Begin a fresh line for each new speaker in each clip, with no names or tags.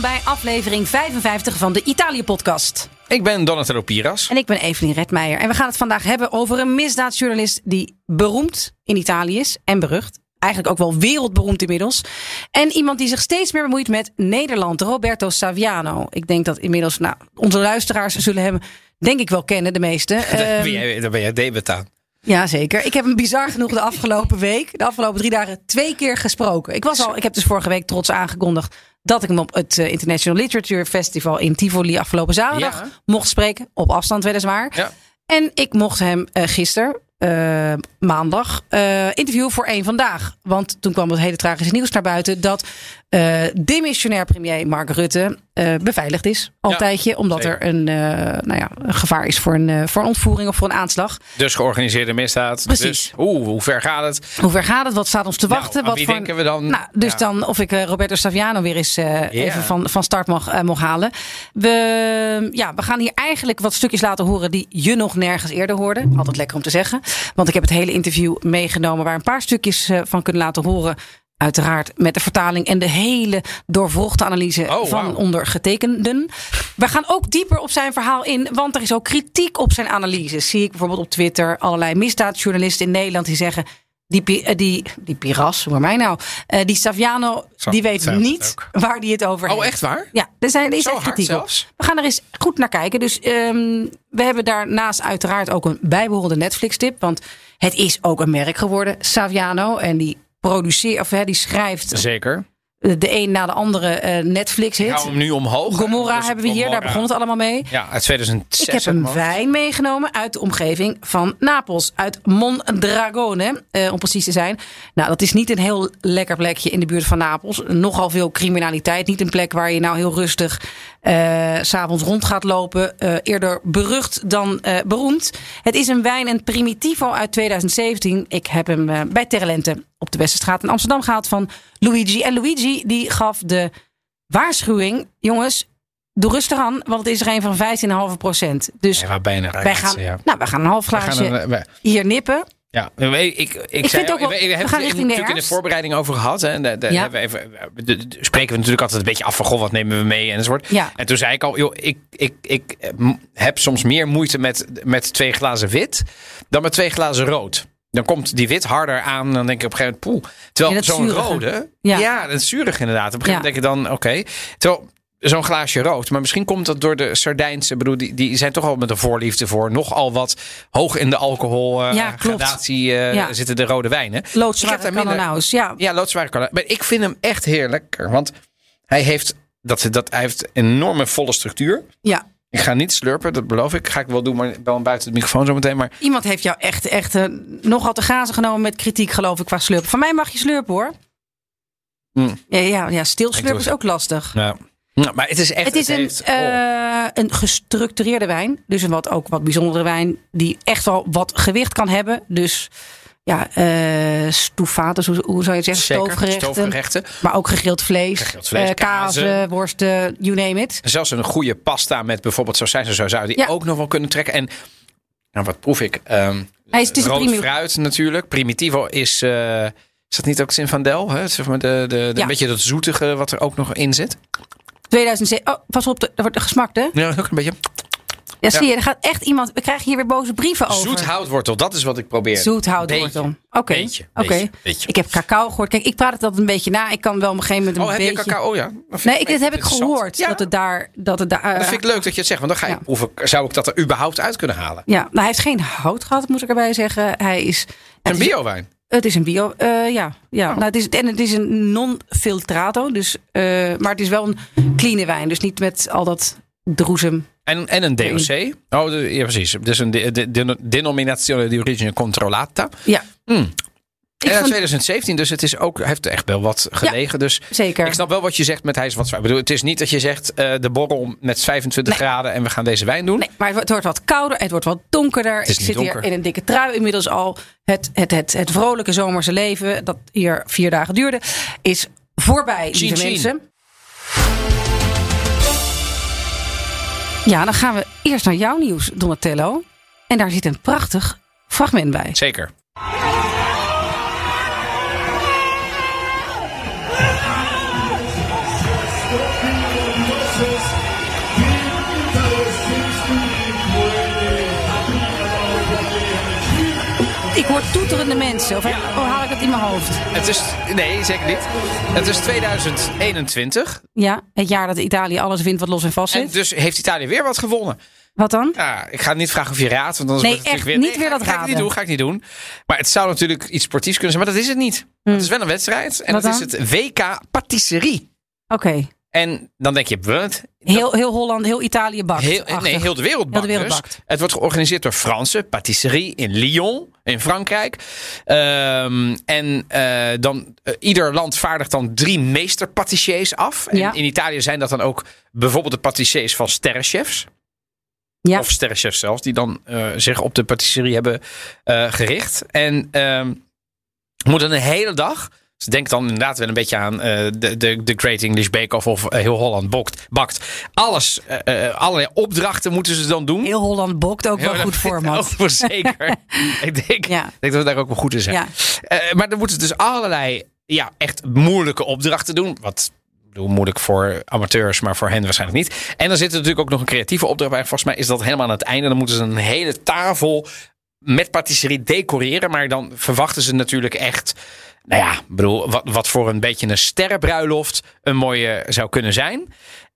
welkom bij aflevering 55 van de Italië-podcast.
Ik ben Donatello Piras.
En ik ben Evelien Redmeijer. En we gaan het vandaag hebben over een misdaadjournalist die beroemd in Italië is en berucht. Eigenlijk ook wel wereldberoemd inmiddels. En iemand die zich steeds meer bemoeit met Nederland, Roberto Saviano. Ik denk dat inmiddels, nou, onze luisteraars zullen hem denk ik wel kennen, de meeste.
Daar ben jij, daar ben jij debet aan.
Ja, zeker. Ik heb hem bizar genoeg de afgelopen week, de afgelopen drie dagen, twee keer gesproken. Ik, was al, ik heb dus vorige week trots aangekondigd dat ik hem op het eh, International Literature Festival in Tivoli afgelopen zaterdag
Ja.
mocht spreken. Op afstand weliswaar.
Ja.
En ik mocht hem eh gisteren, eh, maandag, interviewen voor één vandaag. Want toen kwam het hele tragische nieuws naar buiten dat eh demissionair premier Mark Rutte eh, beveiligd is. Al een
Ja,
tijdje, omdat
zeker.
er een, eh, nou ja, een gevaar is voor een, voor een ontvoering of voor een aanslag.
Dus georganiseerde misdaad.
Precies.
Dus, oeh, hoe ver gaat het?
Hoe ver gaat het? Wat staat ons te wachten?
Nou, aan
wat
wie
voor
denken we dan?
Nou, dus
Ja.
dan of ik Roberto Saviano weer eens even van, van start mag, mag halen. We, ja, we gaan hier eigenlijk wat stukjes laten horen die je nog nergens eerder hoorde. Altijd lekker om te zeggen. Want ik heb het hele interview meegenomen waar een paar stukjes van kunnen laten horen. Uiteraard met de vertaling en de hele doorvrochte analyse
Oh,
van ondergetekenden. We gaan ook dieper op zijn verhaal in, want er is ook kritiek op zijn analyses. Zie ik bijvoorbeeld op Twitter allerlei misdaadjournalisten in Nederland die zeggen. Die, eh, die, die Piras, hoor mij nou. eh, die Saviano,
Zo,
die weet niet
ook.
waar die het over heeft.
Oh, echt waar?
Ja, er, zijn, er is echt kritiek op. We gaan er eens goed naar kijken. Dus ehm, we hebben daarnaast uiteraard ook een bijbehorende Netflix-tip. Want het is ook een merk geworden, Saviano. En die produceert, of hè, die schrijft
Zeker.
de een na de andere eh,
Ik
Netflix-hit.
hou hem nu omhoog.
Gomorra hebben we hier, daar begon het allemaal mee.
Ja, uit 2006.
Ik heb een wijn meegenomen uit de omgeving van Napels. Uit Mondragone, eh, om precies te zijn. Nou, dat is niet een heel lekker plekje in de buurt van Napels. Nogal veel criminaliteit. Niet een plek waar je nou heel rustig eh, s'avonds rond gaat lopen. Eh, eerder berucht dan eh, beroemd. Het is een wijn, een Primitivo uit 2017. Ik heb hem eh, bij Terrelente op de Westerstraat in Amsterdam gehaald van Luigi. En Luigi die gaf de waarschuwing, jongens... Doe rustig aan, want het is er een van 15,5 procent. Dus
Ja, waar bijna
wij gaan,
Ja.
nou, wij gaan een half
We
glaasje
gaan een- we-
hier nippen.
Ja, ik, ik, ik,
ook wel-
we,
we
hebben
gaan
het natuurlijk in de voorbereiding over gehad. Hè, en de, de,
Ja.
hebben we even, de- spreken we natuurlijk altijd een beetje af van, goh, wat nemen we mee enzovoort.
Ja.
En toen zei ik al, joh, ik, ik, ik eh, heb soms meer moeite met, met twee glazen wit dan met twee glazen rood. Dan komt die wit harder aan. Dan denk ik op een gegeven moment, poeh. Terwijl
Ja,
zo'n rode,
Ja.
ja. dat is zuurig inderdaad. Op een gegeven moment denk ik dan, oké. Terwijl zo'n glaasje rood. Maar misschien komt dat door de Sardijnse. Ik bedoel, die, die zijn toch al met een voorliefde voor nogal wat hoog in de alcohol eh,
Ja, Ja.
zitten de rode wijnen.
Loodzware. Ja.
Ja, loodzware kan. Maar ik vind hem echt heerlijk. Want hij heeft, dat, dat, hij heeft een enorme volle structuur.
ja.
Ik ga niet slurpen, dat beloof ik. Ga ik wel doen, maar wel buiten de microfoon zometeen. Maar
Iemand heeft jou echt, echt eh, nogal te grazen genomen met kritiek, geloof ik, qua slurpen. Van mij mag je slurpen, hoor.
Mm.
Ja, ja, ja stil slurpen is
het.
ook lastig.
nou, nou, maar het is echt.
Het is een,
heeft- oh.
eh, een gestructureerde wijn. Dus een wat, ook wat bijzondere wijn. Die echt wel wat gewicht kan hebben. Dus ja, stoefates, hoe, hoe zou je het zeggen?
Zeker,
Stoofgerechten.
stoofgerechten.
Maar ook gegrild vlees.
Gegrild vlees,
eh, kazen,
kazen.
worsten, you name it.
En zelfs een goede pasta met bijvoorbeeld sausijs en zo zou die
Ja.
ook nog wel kunnen trekken. En nou, wat proef ik?
Hij is, het is een
rood fruit natuurlijk. Primitivo is. is dat niet ook Zinfandel? Hè? Zeg maar de, de, de,
Ja.
Een beetje dat zoetige wat er ook nog in zit.
2007. Oh, pas op, er wordt gesmakt, hè?
Ja, ook een beetje.
Ja, zie je, er gaat echt iemand. We krijgen hier weer boze brieven over.
Zoet houtwortel, dat is wat ik probeer.
Zoethoutwortel. Oké.
Beetje,
Oké.
beetje.
Ik heb cacao gehoord. Kijk, ik praat het altijd een beetje na. Ik kan wel op een gegeven moment een
Oh, heb
beetje.
je cacao? Ja.
Nee, ik, dit heb ik gehoord.
Ja,
Dat het daar. Dat het daar eh,
dat vind ik leuk dat je het zegt. Want dan ga je
Ja.
proeven. Zou ik dat er überhaupt uit kunnen halen?
ja, nou, hij heeft geen hout gehad, moet ik erbij zeggen. Hij is.
Een biowijn.
Het is een bio. eh, ja, ja.
Oh.
Nou, het is, en het is een non-filtrato. Dus, eh, maar het is wel een clean wijn. Dus niet met al dat droezem.
En, en een DOC. Oh, ja, precies. Dus een de, de, de- denominazione di origine controllata.
Ja.
Hmm.
Ik
en uit
vond-
2017, dus het is ook, heeft echt wel wat gelegen. Dus
Zeker.
ik snap wel wat je zegt met hij is wat zwaar. Ik bedoel, het is niet dat je zegt eh, de borrel met 25
Nee.
graden en we gaan deze wijn doen.
Nee, maar het wordt- wat kouder, het wordt wat donkerder. Ik zit
donker.
hier in een dikke trui inmiddels al. Het, het, het, het vrolijke zomerse leven, dat hier vier dagen duurde, is voorbij, lieve mensen. Ja, dan gaan we eerst naar jouw nieuws, Donatello. En daar zit een prachtig fragment bij.
Zeker.
Ik hoor toeterende mensen. Of heb- oh, haal ik het in mijn hoofd?
Het is, nee, zeker niet. Het is 2021.
Ja, het jaar dat Italië alles wint wat los en vast
En
zit.
dus heeft Italië weer wat gewonnen.
Wat dan?
Ja, ik ga niet vragen of je raadt. Want anders
Nee, echt
natuurlijk
niet weer
ga-
dat
ga, ik niet doen, ga ik niet doen. Maar het zou natuurlijk iets sportiefs kunnen zijn. Maar dat is het niet. Het is wel een wedstrijd. En
Wat
dat is
dan?
het WK Patisserie.
Oké.
En dan denk je, wat?
Heel, heel Holland, heel Italië bakt.
Heel, nee, heel de wereld
Heel
bakt.
de wereld
dus.
bakt.
Het wordt georganiseerd door Franse patisserie in Lyon, in Frankrijk. Ehm, en eh, dan, eh, ieder land vaardigt dan drie meesterpatissiers af. En
Ja.
in Italië zijn dat dan ook bijvoorbeeld de patissiers van sterrenchefs.
Ja.
Of sterrenchefs zelfs, die dan eh, zich op de patisserie hebben gericht. En ehm moeten een hele dag. Dus denk dan inderdaad wel een beetje aan eh, de, de, de Great English Bake Off of eh, Heel Holland Bokt, Bakt. Alles, eh, allerlei opdrachten moeten ze dan doen.
Heel Holland bokt ook wel goed voor, man.
voor zeker. ik denk,
Ja.
denk dat we daar ook wel goed in zijn.
Ja.
Maar dan moeten ze dus allerlei ja, echt moeilijke opdrachten doen. Wat moeilijk voor amateurs, maar voor hen waarschijnlijk niet. En dan zit er natuurlijk ook nog een creatieve opdracht bij. Volgens mij is dat helemaal aan het einde. Dan moeten ze een hele tafel met patisserie decoreren. Maar dan verwachten ze natuurlijk echt. Nou ja, bedoel, wat, wat voor een beetje een sterrenbruiloft een mooie zou kunnen zijn.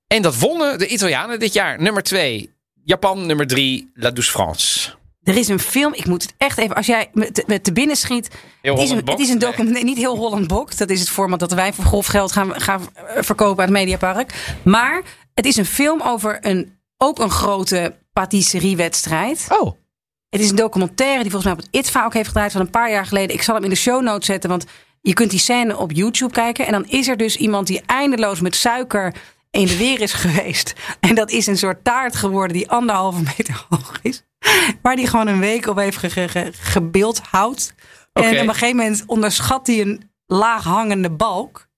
En dat wonnen de Italianen dit jaar. Nummer twee, Japan. Nummer drie, La Douce France.
Er is een film, ik moet het echt even, als jij me te, me te binnen schiet.
Heel
het is een, het is een document, nee, niet heel Holland Bokt. Dat is het format dat wij voor grof geld gaan, gaan eh, verkopen aan het Mediapark. Maar het is een film over een, ook een grote patisseriewedstrijd.
Oh,
Het is een documentaire die volgens mij op het ITVA ook heeft gedraaid van een paar jaar geleden. Ik zal hem in de show notes zetten, want je kunt die scène op YouTube kijken. En dan is er dus iemand die eindeloos met suiker in de weer is geweest. En dat is een soort taart geworden die anderhalve meter hoog is. Waar die gewoon een week op heeft ge, ge, ge- gebeeldhouwd.
Oké.
En op een gegeven moment onderschat hij een laag hangende balk.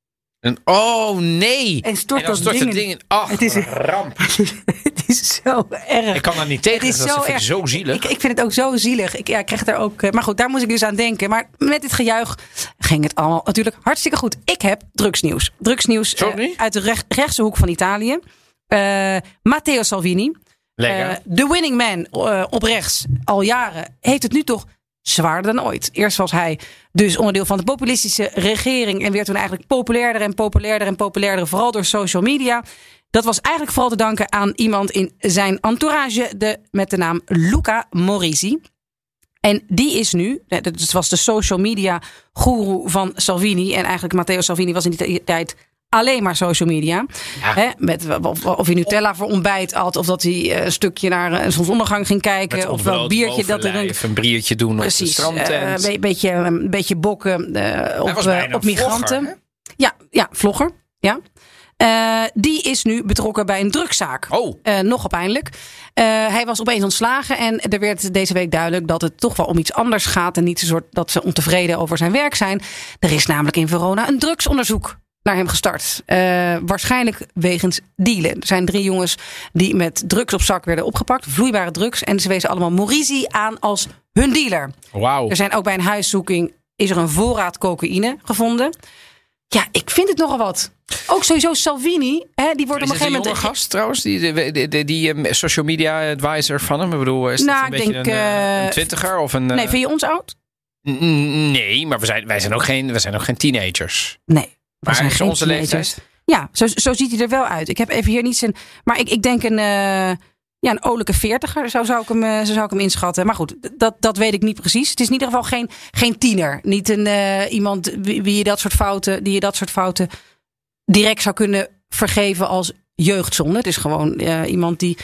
Een, oh nee.
En stort
dan
dat
stort
ding
het
in.
ding in. Ach,
Het is-
een ramp.
het is zo erg.
Ik kan daar niet tegen.
Het is
dat
zo
vind ik zo zielig.
Ik, ik vind het ook zo zielig. Ik, ja, ik krijg daar ook. eh, Maar goed, daar moest ik dus aan denken. Maar met dit gejuich ging het allemaal natuurlijk hartstikke goed. Ik heb drugsnieuws. Drugsnieuws eh, uit de rech- rechtse hoek van Italië. Eh, Matteo Salvini,
Lekker.
de winning man op rechts al jaren, heeft het nu toch zwaarder dan ooit. Eerst was hij dus onderdeel van de populistische regering en werd toen eigenlijk populairder en populairder en populairder, vooral door social media. Dat was eigenlijk vooral te danken aan iemand in zijn entourage de, met de naam Luca Morisi. En die is nu, eh, dat was de social media guru van Salvini. En eigenlijk Matteo Salvini was in die tijd alleen maar social media.
Ja.
Hè, met, of, of hij Nutella voor ontbijt had, of dat hij eh, een stukje naar een zonsondergang ging kijken. Of wel een biertje dat er een
een biertje doen
Precies,
op de strandtent.
eh, een beetje, een beetje bokken eh, op, eh, op migranten.
vlogger,
ja, ja, vlogger. Ja. Eh, die is nu betrokken bij een drugszaak.
Oh.
Eh, nogal pijnlijk. Eh, hij was opeens ontslagen en er werd deze week duidelijk dat het toch wel om iets anders gaat. En niet soort dat ze ontevreden over zijn werk zijn. Er is namelijk in Verona een drugsonderzoek naar hem gestart. Eh, waarschijnlijk wegens dealen. Er zijn drie jongens die met drugs op zak werden opgepakt. Vloeibare drugs. En ze wezen allemaal Morisi aan als hun dealer.
Wauw.
Er zijn ook bij een huiszoeking is er een voorraad cocaïne gevonden. Ja, ik vind het nogal wat. Ook sowieso Salvini, hè, die wordt op een
een
gegeven moment.
gast trouwens? Die, die, die, die, die, eh, social media advisor van hem? Ik bedoel, is
Nou,
dat een
ik
beetje
denk,
een, eh,
eh,
een twintiger? Of een,
Nee, vind je ons oud?
Nee, maar we zijn, wij zijn ook geen, we zijn ook geen teenagers.
Nee.
Maar
zijn geen
onze leeftijd?
Ja, zo, zo ziet hij er wel uit. Ik heb even hier niet zijn. Maar ik, ik denk een. eh, ja, een olijke veertiger, zo zou ik hem, eh, zo zou ik hem inschatten. Maar goed, dat, dat weet ik niet precies. Het is in ieder geval geen, geen tiener. Niet een, eh, iemand wie, wie je dat soort fouten, die je dat soort fouten direct zou kunnen vergeven als jeugdzonde. Het is gewoon iemand die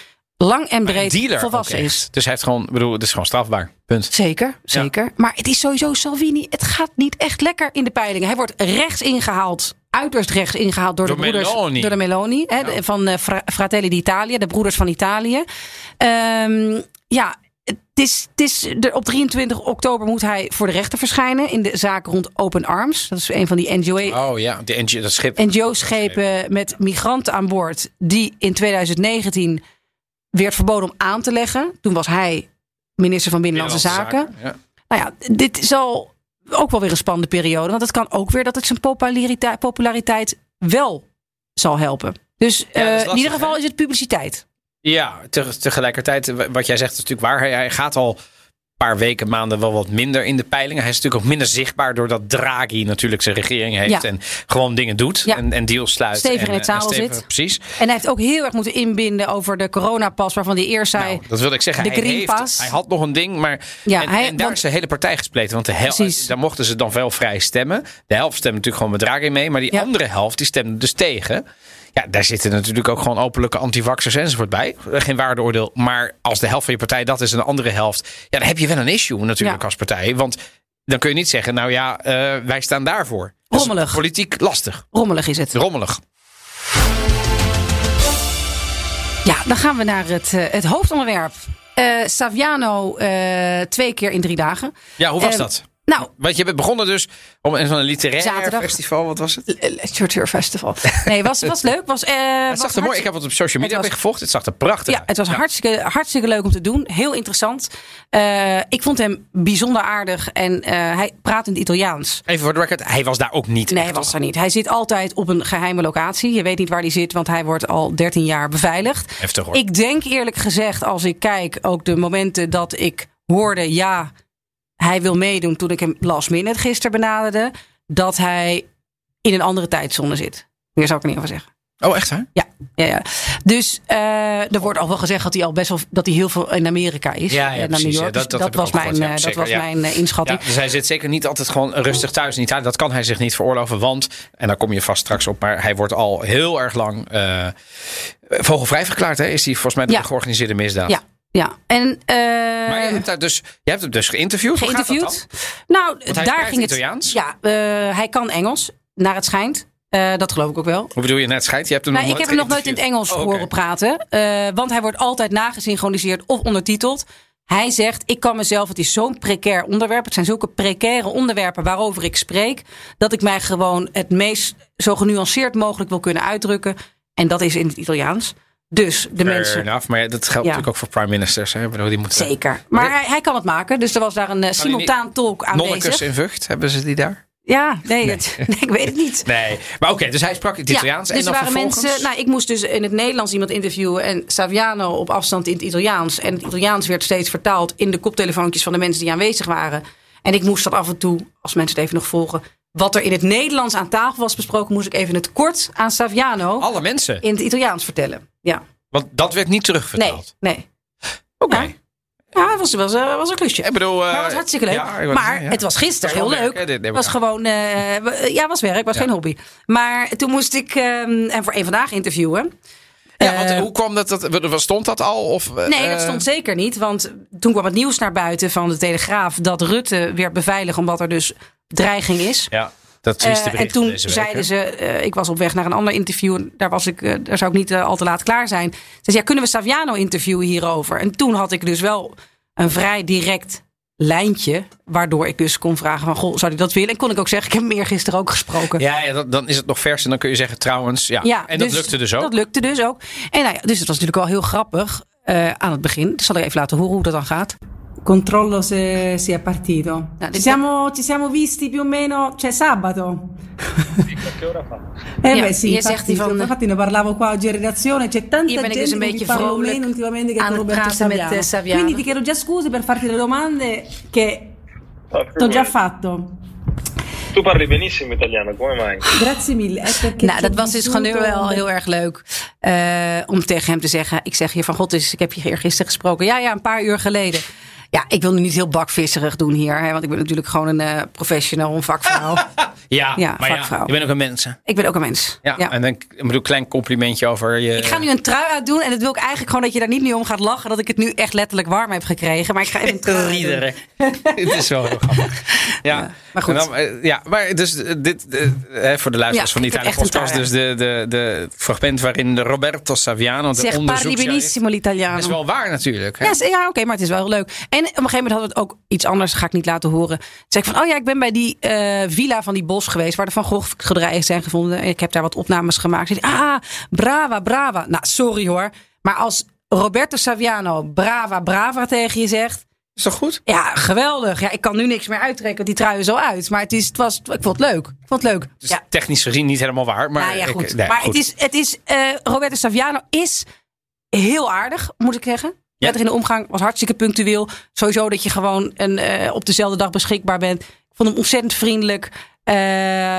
lang en breed volwassen is.
Dus hij heeft gewoon, bedoel, het is gewoon strafbaar. Punt.
Zeker, zeker. Maar het is sowieso Salvini. Het gaat niet echt lekker in de peilingen. Hij wordt rechts ingehaald, uiterst rechts ingehaald door,
Door
de broeders
Meloni.
door de Meloni, hè, van eh, Fra- Fratelli d'Italia, de broeders van Italië. Ehm, ja, het is, het is de, op 23 oktober moet hij voor de rechter verschijnen in de zaak rond Open Arms. Dat is een van die NGO,
Oh ja, de NGO, dat schip.
NGO-schepen met migranten aan boord, die in 2019 werd verboden om aan te leggen. Toen was hij minister van Binnenlandse Zaken.
Ja.
Nou ja, dit zal ook wel weer een spannende periode. Want het kan ook weer dat het zijn populariteit, populariteit wel zal helpen. Dus
Ja,
eh,
lastig,
in ieder geval
hè?
is het publiciteit.
Ja, te- tegelijkertijd, wat jij zegt is natuurlijk waar. Hij gaat al paar weken, maanden wel wat minder in de peilingen. Hij is natuurlijk ook minder zichtbaar doordat Draghi natuurlijk zijn regering heeft
Ja.
en gewoon dingen doet
Ja.
en, en deals sluit.
Stevig
en,
in het
eh,
zadel zit.
Precies.
En hij heeft ook heel erg moeten inbinden over de coronapas, waarvan hij eerst zei.
Nou, dat wilde ik zeggen.
de
hij,
Green
heeft, hij had nog een ding, maar
Ja,
en,
hij-
en daar
want-
is de hele partij gespleten. Want de hel,
Precies.
daar mochten ze dan wel vrij stemmen. De helft stemde natuurlijk gewoon met Draghi mee, maar die andere helft die stemde dus tegen. Ja, daar zitten natuurlijk ook gewoon openlijke antivaxers enzovoort bij. Geen waardeoordeel. Maar als de helft van je partij dat is en de andere helft. Ja, dan heb je wel een issue natuurlijk
Ja.
als partij. Want dan kun je niet zeggen, nou ja, eh, wij staan daarvoor. Dat
Rommelig.
Politiek lastig.
Rommelig is het.
Rommelig.
Ja, dan gaan we naar het, eh, het hoofdonderwerp. Eh, Saviano twee keer in drie dagen.
Ja, hoe was dat?
Nou,
Want je bent begonnen dus om in zo'n literair
Zaterdag.
festival. Wat was het?
Literature Festival. Nee, was, was leuk. Was, eh,
Het zag er mooi. Ik heb het op social media
was-
gevolgd. Het zag er prachtig
Ja,
uit.
het was Hartstikke, hartstikke leuk om te doen. Heel interessant. Eh, ik vond hem bijzonder aardig en eh, hij praat in het Italiaans.
Even voor de record, hij was daar ook niet.
Nee, hij was er niet. Hij zit altijd op een geheime locatie. Je weet niet waar hij zit, want hij wordt al 13 jaar beveiligd.
Heftig hoor.
Ik denk eerlijk gezegd, als ik kijk, ook de momenten dat ik hoorde, ja, hij wil meedoen toen ik hem last minute gisteren benaderde, dat hij in een andere tijdzone zit. Meer zou ik er niet over zeggen.
Oh, echt hè?
Ja, ja, ja. Dus eh, er wordt al wel gezegd dat hij al best wel dat hij heel veel in Amerika is.
Ja, ja,
eh, naar
precies,
New York.
ja, dat-
Dus
dat
was mijn,
gehoord, ja,
eh, dat
zeker,
was mijn inschatting.
Ja, dus hij zit zeker niet altijd gewoon rustig thuis in Italië. Dat kan hij zich niet veroorloven. Want, en daar kom je vast straks op, maar hij wordt al heel erg lang eh, vogelvrij verklaard. Hè? Is hij volgens mij de georganiseerde misdaad.
Ja, ja. En eh,
Maar je hebt, daar dus, je hebt hem dus geïnterviewd. Hoe gaat dat
geïnterviewd. Nou, daar ging het.
Italiaans?
Ja, eh, hij kan Engels, naar het schijnt. Eh, dat geloof ik ook wel.
Hoe bedoel je net schijnt? Je hebt hem
Nou,
nog
ik heb hem nog nooit in het. Engels
Oh,
horen praten. eh, want hij wordt altijd nagesynchroniseerd of ondertiteld. Hij zegt, ik kan mezelf, het is zo'n precair onderwerp. Het zijn zulke precaire onderwerpen waarover ik spreek. Dat ik mij gewoon het meest zo genuanceerd mogelijk wil kunnen uitdrukken. En dat is in het Italiaans. Dus de
Fair
mensen.
enough, maar dat geldt
Ja.
natuurlijk ook voor prime ministers. Hè? Bedoel, die moeten
Zeker. Maar hij, hij kan het maken. Dus er was daar een eh, simultaan tolk
Nonnekes
aanwezig.
in Vught, hebben ze die daar?
Ja, nee, Het, nee, ik weet het niet.
Nee, maar oké, dus hij sprak het Italiaans.
Ja,
en
dus
dan
waren
vervolgens...
mensen. Nou, ik moest dus in het Nederlands iemand interviewen en Saviano op afstand in het Italiaans. En het Italiaans werd steeds vertaald in de koptelefoontjes van de mensen die aanwezig waren. En ik moest dat af en toe, als mensen het even nog volgen, wat er in het Nederlands aan tafel was besproken, moest ik even het kort aan Saviano
Alle mensen.
in het Italiaans vertellen. Ja,
Want dat werd niet
nee,
terugvertaald.
nee.
Oké.
Ja. Ja, het was, was, eh, was een klusje.
Ik bedoel... eh,
Maar het was hartstikke leuk.
ja,
maar
ja.
het was gisteren heel leuk.
werk, dit
Het was gewoon. eh, ja, was werk, was
Ja.
geen hobby. Maar toen moest ik ehm en voor één vandaag interviewen.
Ja, want
Eh,
hoe kwam dat, dat? Stond dat al? Of, eh,
Nee, dat stond zeker niet. Want toen kwam het nieuws naar buiten van de Telegraaf dat Rutte werd beveiligd omdat er dus dreiging is.
Ja, dat is de
Eh, en toen zeiden
ze...
eh, ik was op weg naar een ander interview. En daar, was ik, eh, daar zou ik niet al te laat klaar zijn. Ze zei, ja, kunnen we Saviano interviewen hierover? En toen had ik dus wel een vrij direct lijntje. Waardoor ik dus kon vragen van, goh, zou hij dat willen? En kon ik ook zeggen, ik heb hem eergisteren ook gesproken.
Ja, ja dan, dan is het nog vers en dan kun je zeggen trouwens. Ja,
Ja,
en dat
dus
lukte dus ook.
Dat lukte dus ook. En nou ja, dus het was natuurlijk wel heel grappig aan het begin. Ik zal ik even laten horen hoe dat dan gaat.
Controllo se sia partito.
No,
ci, siamo, ci siamo visti più o meno, cioè sabato.
Che ora fa?
Eh
Ja,
beh sì, infatti,
van-
infatti ne parlavo qua oggi in redazione, c'è tanta gente che parlo
vrolijk
meno ultimamente che con Roberto Saviano.
Saviano.
Quindi ti chiedo già scuse per farti delle domande che
Ah,
ho già fatto.
Tu parli benissimo italiano, come mai?
Grazie mille. È
Nou, dat was dus gewoon wel heel erg leuk. eh, om tegen hem te zeggen. Ik zeg je van God, dus ik heb je gisteren gesproken. Ja, ja, een paar uur geleden. Ja, ik wil nu niet heel bakvisserig doen hier. Hè, want ik ben natuurlijk gewoon een eh, professional, een vakvrouw.
Ja,
Ja,
maar ja,
vakvrouw.
je bent ook een mens. hè?
ik ben ook een mens.
Ja, en dan ik bedoel, klein complimentje over je.
Ik ga nu een trui uitdoen. En dat wil ik eigenlijk gewoon dat je daar niet nu om gaat lachen. Dat ik het nu echt letterlijk warm heb gekregen. Maar ik ga even een trui.
Het is wel heel grappig. Ja,
maar goed.
Dan, eh, ja, maar dus eh, dit, hè, voor de luisteraars
Ja,
van
heb
Italië podcast, dus de, de, de fragment waarin de Roberto Saviano, de
Zeg, parli
onderzoeksjournalist,
benissimo l'italiano.
is wel waar natuurlijk. Hè?
Ja, ja oké, maar het is wel heel leuk. En op een gegeven moment hadden we het ook iets anders, ga ik niet laten horen. Zei ik van, oh ja, ik ben bij die eh, villa van die bos geweest, waar de Van Gogh schilderijen zijn gevonden. En ik heb daar wat opnames gemaakt. Zei ah, brava, brava. Nou, sorry hoor. Maar als Roberto Saviano brava, brava tegen je zegt,
Is toch goed?
ja, geweldig. Ja, ik kan nu niks meer uittrekken, die trui is al uit. Maar het, is, het was, ik vond het leuk. Ik vond het leuk.
Dus
ja.
technisch gezien niet helemaal waar. Maar
Nou ja,
ik-
goed.
nee,
maar
goed.
het is, het is eh, Roberto Saviano is heel aardig, moet ik zeggen. Prettig in de omgang, was hartstikke punctueel. Sowieso dat je gewoon een, eh, op dezelfde dag beschikbaar bent. Ik vond hem ontzettend vriendelijk. Eh,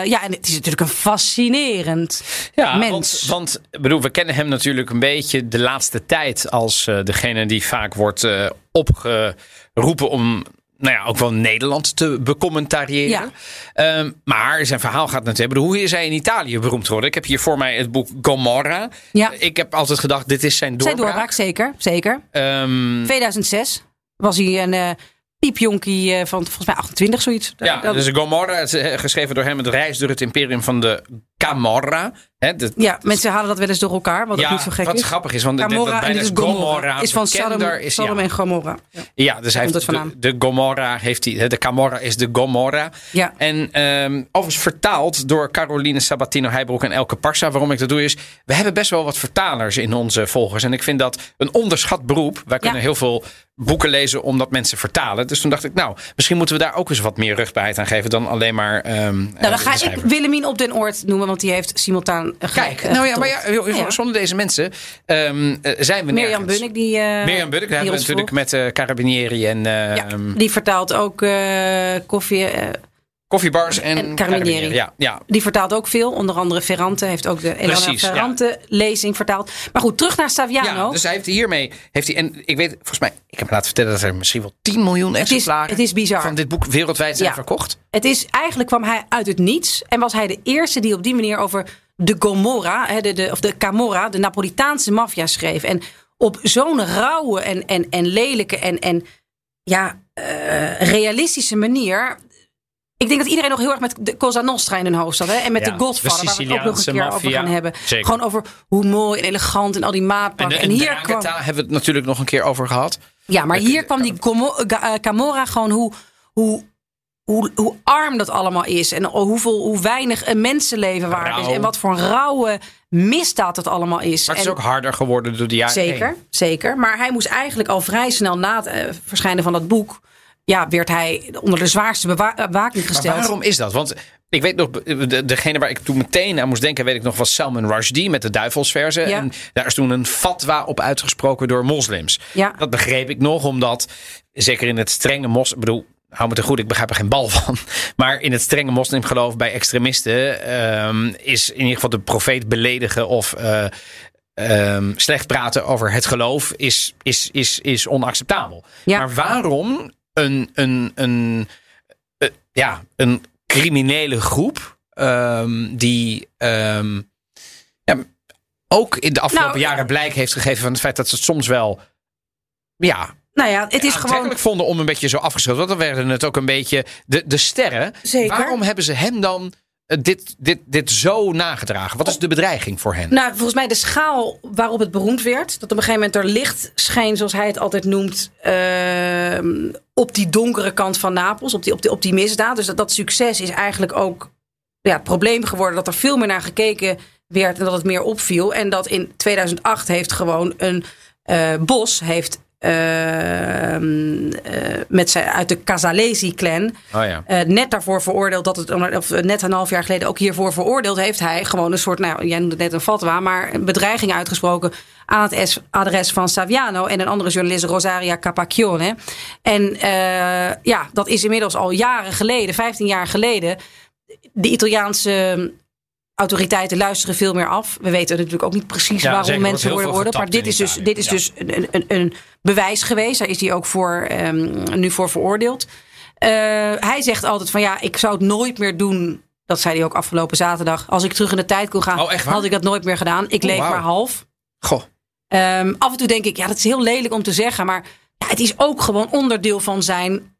ja, en het is natuurlijk een fascinerend
Ja,
mens.
want, want bedoel, we kennen hem natuurlijk een beetje de laatste tijd als eh, degene die vaak wordt opgeroepen om. Nou ja, ook wel Nederland te becommentariëren.
Ja.
Ehm, maar zijn verhaal gaat natuurlijk. Hoe is hij in Italië beroemd geworden? Ik heb hier voor mij het boek Gomorra.
Ja.
Ik heb altijd gedacht, dit is zijn
Zijn
doorbraak.
doorbraak, zeker. zeker.
Ehm,
2006 was hij een eh piepjonkie eh, van volgens mij 28, zoiets.
ja,
Dat-
dus Gomorra, is, eh, geschreven door hem, het reis door het imperium van de Camorra. De,
ja, mensen halen dat wel eens door elkaar, wat
ja,
niet zo gek
wat
is.
grappig is, want
Gomorra
dat bijna
is Gomorra. Is van Sodom,
is,
Sodom
ja.
en Gomorra. Ja.
Ja, dus hij heeft de, de Gomorra heeft hij. De Camorra is de Gomorra.
Ja.
En ehm overigens vertaald door Caroline Sabatino Heijbroek en Elke Parsa. Waarom ik dat doe is, we hebben best wel wat vertalers in onze volgers. En ik vind dat een onderschat beroep. Wij kunnen heel veel boeken lezen omdat mensen vertalen. Dus toen dacht ik, nou, misschien moeten we daar ook eens wat meer rugbaarheid aan geven dan alleen maar. ehm
Nou, dan ga ik Willemien op den Oort noemen, want die heeft simultaan eh,
Kijk,
eh,
nou ja, maar ja,
getolkt.
joh,
Ja.
zonder deze mensen eh, zijn we
Mirjam
nergens.
Bunnik, die. eh,
Mirjam Bunnik, daar hebben we natuurlijk met eh Carabinieri en eh,
Ja,
ehm,
die vertaalt ook eh, koffie.
Koffiebars en,
En.
Ja, ja,
die vertaalt ook veel. Onder andere Ferrante heeft ook de Elena
Precies, ja.
Ferrante lezing vertaald. Maar goed, terug naar Saviano.
Ja, dus hij heeft hiermee. Heeft hij, en ik weet, volgens mij, ik heb laten vertellen dat er misschien wel 10 miljoen
is-
exemplaren
het is bizar.
van dit boek wereldwijd zijn
Ja.
verkocht.
Het is eigenlijk kwam hij uit het niets en was hij de eerste die op die manier over de Gomorra, de, de, of de Camorra, de Napolitaanse maffia schreef. En op zo'n rauwe en, en, en lelijke en, en ja, eh, realistische manier. Ik denk dat iedereen nog heel erg met de Cosa Nostra in hun hoofd zat. Hè? En met
Ja,
de Godfather,
de
waar we het ook nog een keer over
maffia.
gaan hebben.
Zeker.
Gewoon over hoe mooi en elegant en al die
En,
maatpakken.
de,
En,
en
hier kwam,
hebben we het natuurlijk nog een keer over gehad.
ja, maar hier kwam die Ga- eh, Camorra gewoon hoe, hoe, hoe, hoe arm dat allemaal is. En hoeveel, hoe weinig een mensenleven waard is. En wat voor een rauwe misdaad het allemaal is.
Maar het is
En-
ook harder geworden door de jaren
Zeker,
heen.
zeker. Maar hij moest eigenlijk al vrij snel na het eh, verschijnen van dat boek... Ja, werd hij onder de zwaarste bewa- bewaking
Maar
gesteld.
waarom is dat? Want ik weet nog, de, degene waar ik toen meteen aan moest denken, weet ik nog, was Salman Rushdie met de duivelsverzen.
Ja.
En daar is toen een fatwa op uitgesproken door moslims.
Ja.
Dat begreep ik nog, omdat zeker in het strenge mos, ik bedoel, hou me te goed, ik begrijp er geen bal van. Maar in het strenge moslimgeloof bij extremisten ehm, is in ieder geval de profeet beledigen of eh, ehm, slecht praten over het geloof is, is, is, is onacceptabel.
Ja.
Maar waarom een, een, een, eh, ja, een criminele groep ehm, die ehm, ja, ook in de afgelopen
Nou,
jaren blijk heeft gegeven van het feit dat ze het soms wel ja,
Nou ja, het is gewoon...
vonden om een beetje zo afgeschoten. Want dan werden het ook een beetje de, de sterren.
Zeker.
Waarom hebben ze hem dan dit, dit, dit zo nagedragen? Wat is de bedreiging voor hen?
Nou, volgens mij de schaal waarop het beroemd werd. Dat op een gegeven moment er licht scheen, zoals hij het altijd noemt. ehm, op die donkere kant van Napels. Op die, op die, op misdaad. Dus dat, dat succes is eigenlijk ook ja, het probleem geworden. Dat er veel meer naar gekeken werd en dat het meer opviel. En dat in 2008 heeft gewoon een eh, Bos heeft. Ehm, eh, met zijn, uit de Casalesi-clan
Oh ja.
eh, net daarvoor veroordeeld dat het, of net een half jaar geleden ook hiervoor veroordeeld heeft hij gewoon een soort, nou jij noemde het net een fatwa, maar een bedreiging uitgesproken aan het es- adres van Saviano en een andere journalist Rosaria Capacchione. En eh, ja, dat is inmiddels al jaren geleden, 15 jaar geleden. De Italiaanse autoriteiten luisteren veel meer af. We weten natuurlijk ook niet precies
Ja,
waarom
zeker,
mensen worden worden. Maar
getapt
dit is dus, dit is
ja.
dus een, een, een bewijs geweest. Daar is hij ook voor, ehm, nu voor veroordeeld. Eh, hij zegt altijd van ja, ik zou het nooit meer doen. Dat zei hij ook afgelopen zaterdag. Als ik terug in de tijd kon gaan,
Oh,
had ik dat nooit meer gedaan. Ik
Oh,
leef maar half.
Goh.
Ehm, af en toe denk ik, ja, dat is heel lelijk om te zeggen. Maar ja, het is ook gewoon onderdeel van zijn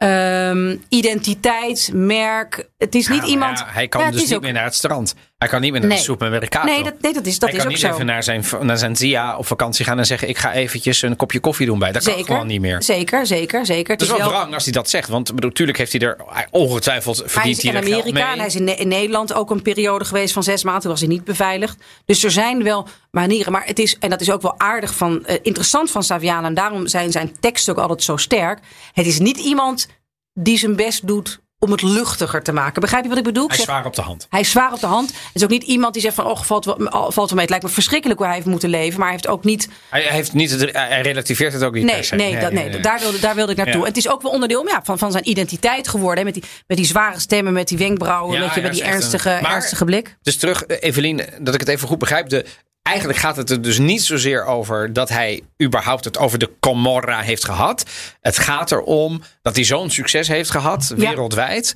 ehm, identiteit, merk. Het is niet
Ja,
iemand.
ja, hij kan
Ja,
dus niet
ook-
meer naar het strand. Hij kan niet meer naar
Nee.
de supermercado.
Nee, dat, nee, dat is, dat
hij
is
kan
ook
niet
zo.
even naar zijn, naar zijn Zia op vakantie gaan en zeggen: Ik ga eventjes een kopje koffie doen bij. Dat kan
zeker,
gewoon niet meer.
Zeker, zeker, zeker.
Het is wel wrang als hij dat zegt. Want natuurlijk heeft hij er hij- ongetwijfeld
Hij
verdient
is
hij
in
er geld
Amerika en hij is in, Ne- in Nederland ook een periode geweest van zes maanden. Toen was hij niet beveiligd. Dus er zijn wel manieren. Maar het is, en dat is ook wel aardig van, eh, interessant van Saviano. En daarom zijn zijn teksten ook altijd zo sterk. Het is niet iemand die zijn best doet om het luchtiger te maken. Begrijp je wat ik bedoel?
Hij is zwaar op de hand.
hij is zwaar op de hand. Het is ook niet iemand die zegt van, oh, valt wel, valt wel mee. Het lijkt me verschrikkelijk hoe hij heeft moeten leven. Maar hij heeft ook niet
Hij, heeft niet hij relativeert het ook niet
Nee,
se.
nee, dat, nee, Daar, wilde, daar wilde ik naartoe.
Ja.
Het is ook wel onderdeel ja, van, van zijn identiteit geworden. Hè, met, die, met die zware stemmen, met die wenkbrauwen,
Ja,
met, je, met die
een-
ernstige,
Maar-
ernstige blik.
Dus terug, eh, Evelien, dat ik het even goed begrijp. De, eigenlijk gaat het er dus niet zozeer over dat hij überhaupt het over de Comorra heeft gehad. Het gaat erom dat hij zo'n succes heeft gehad,
Ja.
wereldwijd.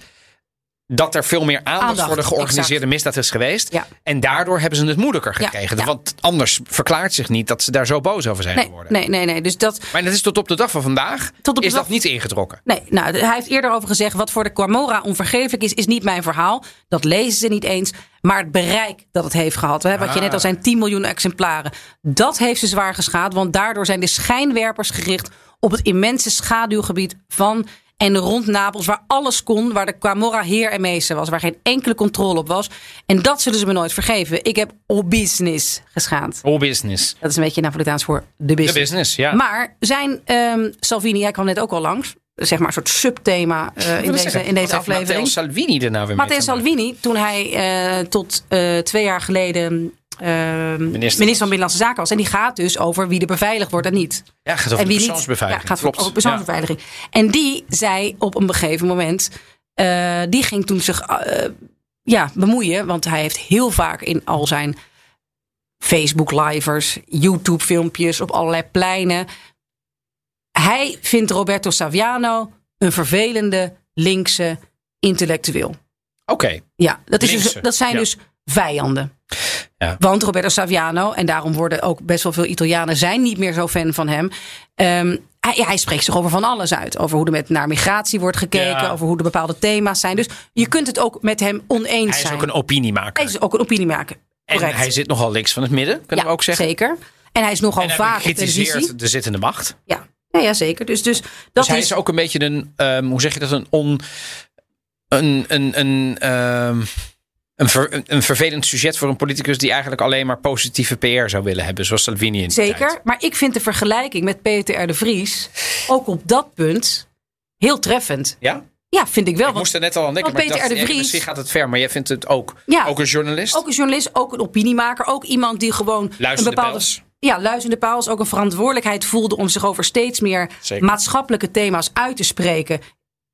Dat er veel meer aandacht,
Aandacht,
voor de georganiseerde
exact.
misdaad is geweest.
Ja.
En daardoor hebben ze het moeilijker gekregen.
ja.
Want anders verklaart zich niet dat ze daar zo boos over zijn
Nee,
geworden.
nee, nee, nee. Dus dat,
Maar dat is tot op de dag van vandaag
Tot op de
is
dag-
dat niet ingetrokken.
nee, nou, hij heeft eerder over gezegd: wat voor de Camorra onvergeeflijk is, is niet mijn verhaal. Dat lezen ze niet eens. Maar het bereik dat het heeft gehad, hè, wat je
Ah.
net al zijn 10 miljoen exemplaren, dat heeft ze zwaar geschaad. Want daardoor zijn de schijnwerpers gericht op het immense schaduwgebied van en rond Napels, waar alles kon, waar de Camorra heer en meester was, waar geen enkele controle op was. En dat zullen ze me nooit vergeven. Ik heb all business geschaad.
All business.
Dat is een beetje Napolitaans voor de
De
business.
business, ja.
Maar zijn ehm, Salvini, hij kwam net ook al langs, zeg maar een soort subthema eh, in, deze,
zeggen,
in deze aflevering.
Matteo Salvini er nou weer
Matteo? Salvini, toen hij eh, tot eh, twee jaar geleden eh, minister. van Binnenlandse Zaken was. En die gaat dus over wie er beveiligd wordt en niet.
Ja, gaat over
en wie
persoonsbeveiliging.
Niet, ja, gaat over persoonsbeveiliging. En die zei op een gegeven moment, eh, die ging toen zich eh, ja, bemoeien. Want hij heeft heel vaak in al zijn Facebook-livers, YouTube-filmpjes op allerlei pleinen. Hij vindt Roberto Saviano een vervelende, linkse intellectueel.
Oké.
Ja, dat, is dus, dat zijn
ja.
dus vijanden.
Ja.
Want Roberto Saviano, en daarom worden ook best wel veel Italianen zijn niet meer zo fan van hem. Ehm, hij, hij spreekt zich over van alles uit. Over hoe er met naar migratie wordt gekeken,
Ja.
over hoe er bepaalde thema's zijn. Dus je kunt het ook met hem oneens
Hij is
zijn.
ook een opiniemaker.
Hij is ook een opinie maken.
en
Correct.
hij zit nogal links van het midden, kunnen
ja,
we ook zeggen.
Zeker. En hij is nogal
En hij
vaak televisie.
kritiseert de zittende macht.
Ja. Ja, ja, zeker. Dus, dus dat
Dus hij
is,
is ook een beetje een, ehm, hoe zeg je dat, een on, een, een, een, ehm, een, ver- een, vervelend sujet voor een politicus die eigenlijk alleen maar positieve PR zou willen hebben, zoals Salvini in
Zeker.
tijd.
Maar ik vind de vergelijking met Peter R. de Vries ook op dat punt heel treffend.
Ja?
Ja, vind ik wel.
Ik
want
moest er net al aan denken, maar
Peter
dacht,
de
ja,
Vries-
misschien gaat het ver, maar jij vindt het ook,
Ja.
ook een journalist?
Ook een journalist, ook een opiniemaker, ook iemand die gewoon een bepaalde.
pels.
Ja, luisterende paals ook een verantwoordelijkheid voelde om zich over steeds meer
Zeker.
maatschappelijke thema's uit te spreken.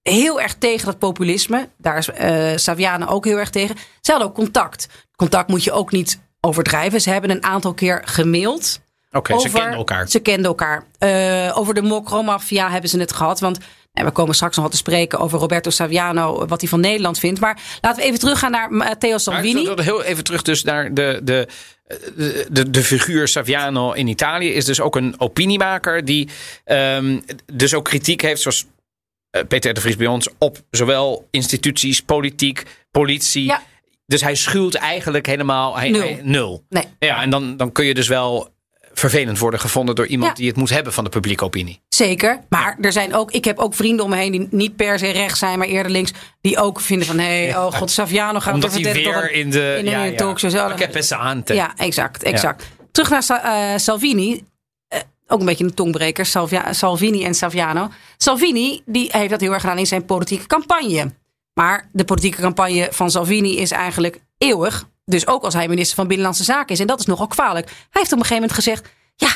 Heel erg tegen dat populisme. Daar is eh Saviano ook heel erg tegen. Ze hadden ook contact. Contact moet je ook niet overdrijven. Ze hebben een aantal keer gemaild.
Oké, ze kennen elkaar.
Ze kenden elkaar. Eh, over de Mokro-mafia hebben ze het gehad. Want nou, we komen straks nog wat te spreken over Roberto Saviano. Wat hij van Nederland vindt. Maar laten we even teruggaan naar Matteo
Maar
Salvini.
we heel even terug dus naar de, de, de, de, de figuur Saviano in Italië. Is dus ook een opiniemaker die ehm, dus ook kritiek heeft, zoals eh, Peter R. de Vries bij ons, op zowel instituties, politiek, politie.
Ja.
Dus hij schuwt eigenlijk helemaal hij,
Nul.
hij- nul.
Nee.
Ja, en dan, dan kun je dus wel vervelend worden gevonden door iemand
Ja.
die het moet hebben van de publieke opinie.
Zeker. Maar er zijn ook, ik heb ook vrienden om me heen die niet per se rechts zijn, maar eerder links. Die ook vinden van, hé, hey, oh god, Saviano gaat
Omdat hij weer
een-
in de,
in een
ja,
talkshow.
Ik heb het aan te.
Ja, exact, exact. Terug naar eh, Salvini. Ook een beetje een tongbreker, Salvia- Salvini en Saviano. Salvini die heeft dat heel erg gedaan in zijn politieke campagne. Maar de politieke campagne van Salvini is eigenlijk eeuwig. Dus ook als hij minister van Binnenlandse Zaken is. En dat is nogal kwalijk. Hij heeft op een gegeven moment gezegd... Ja,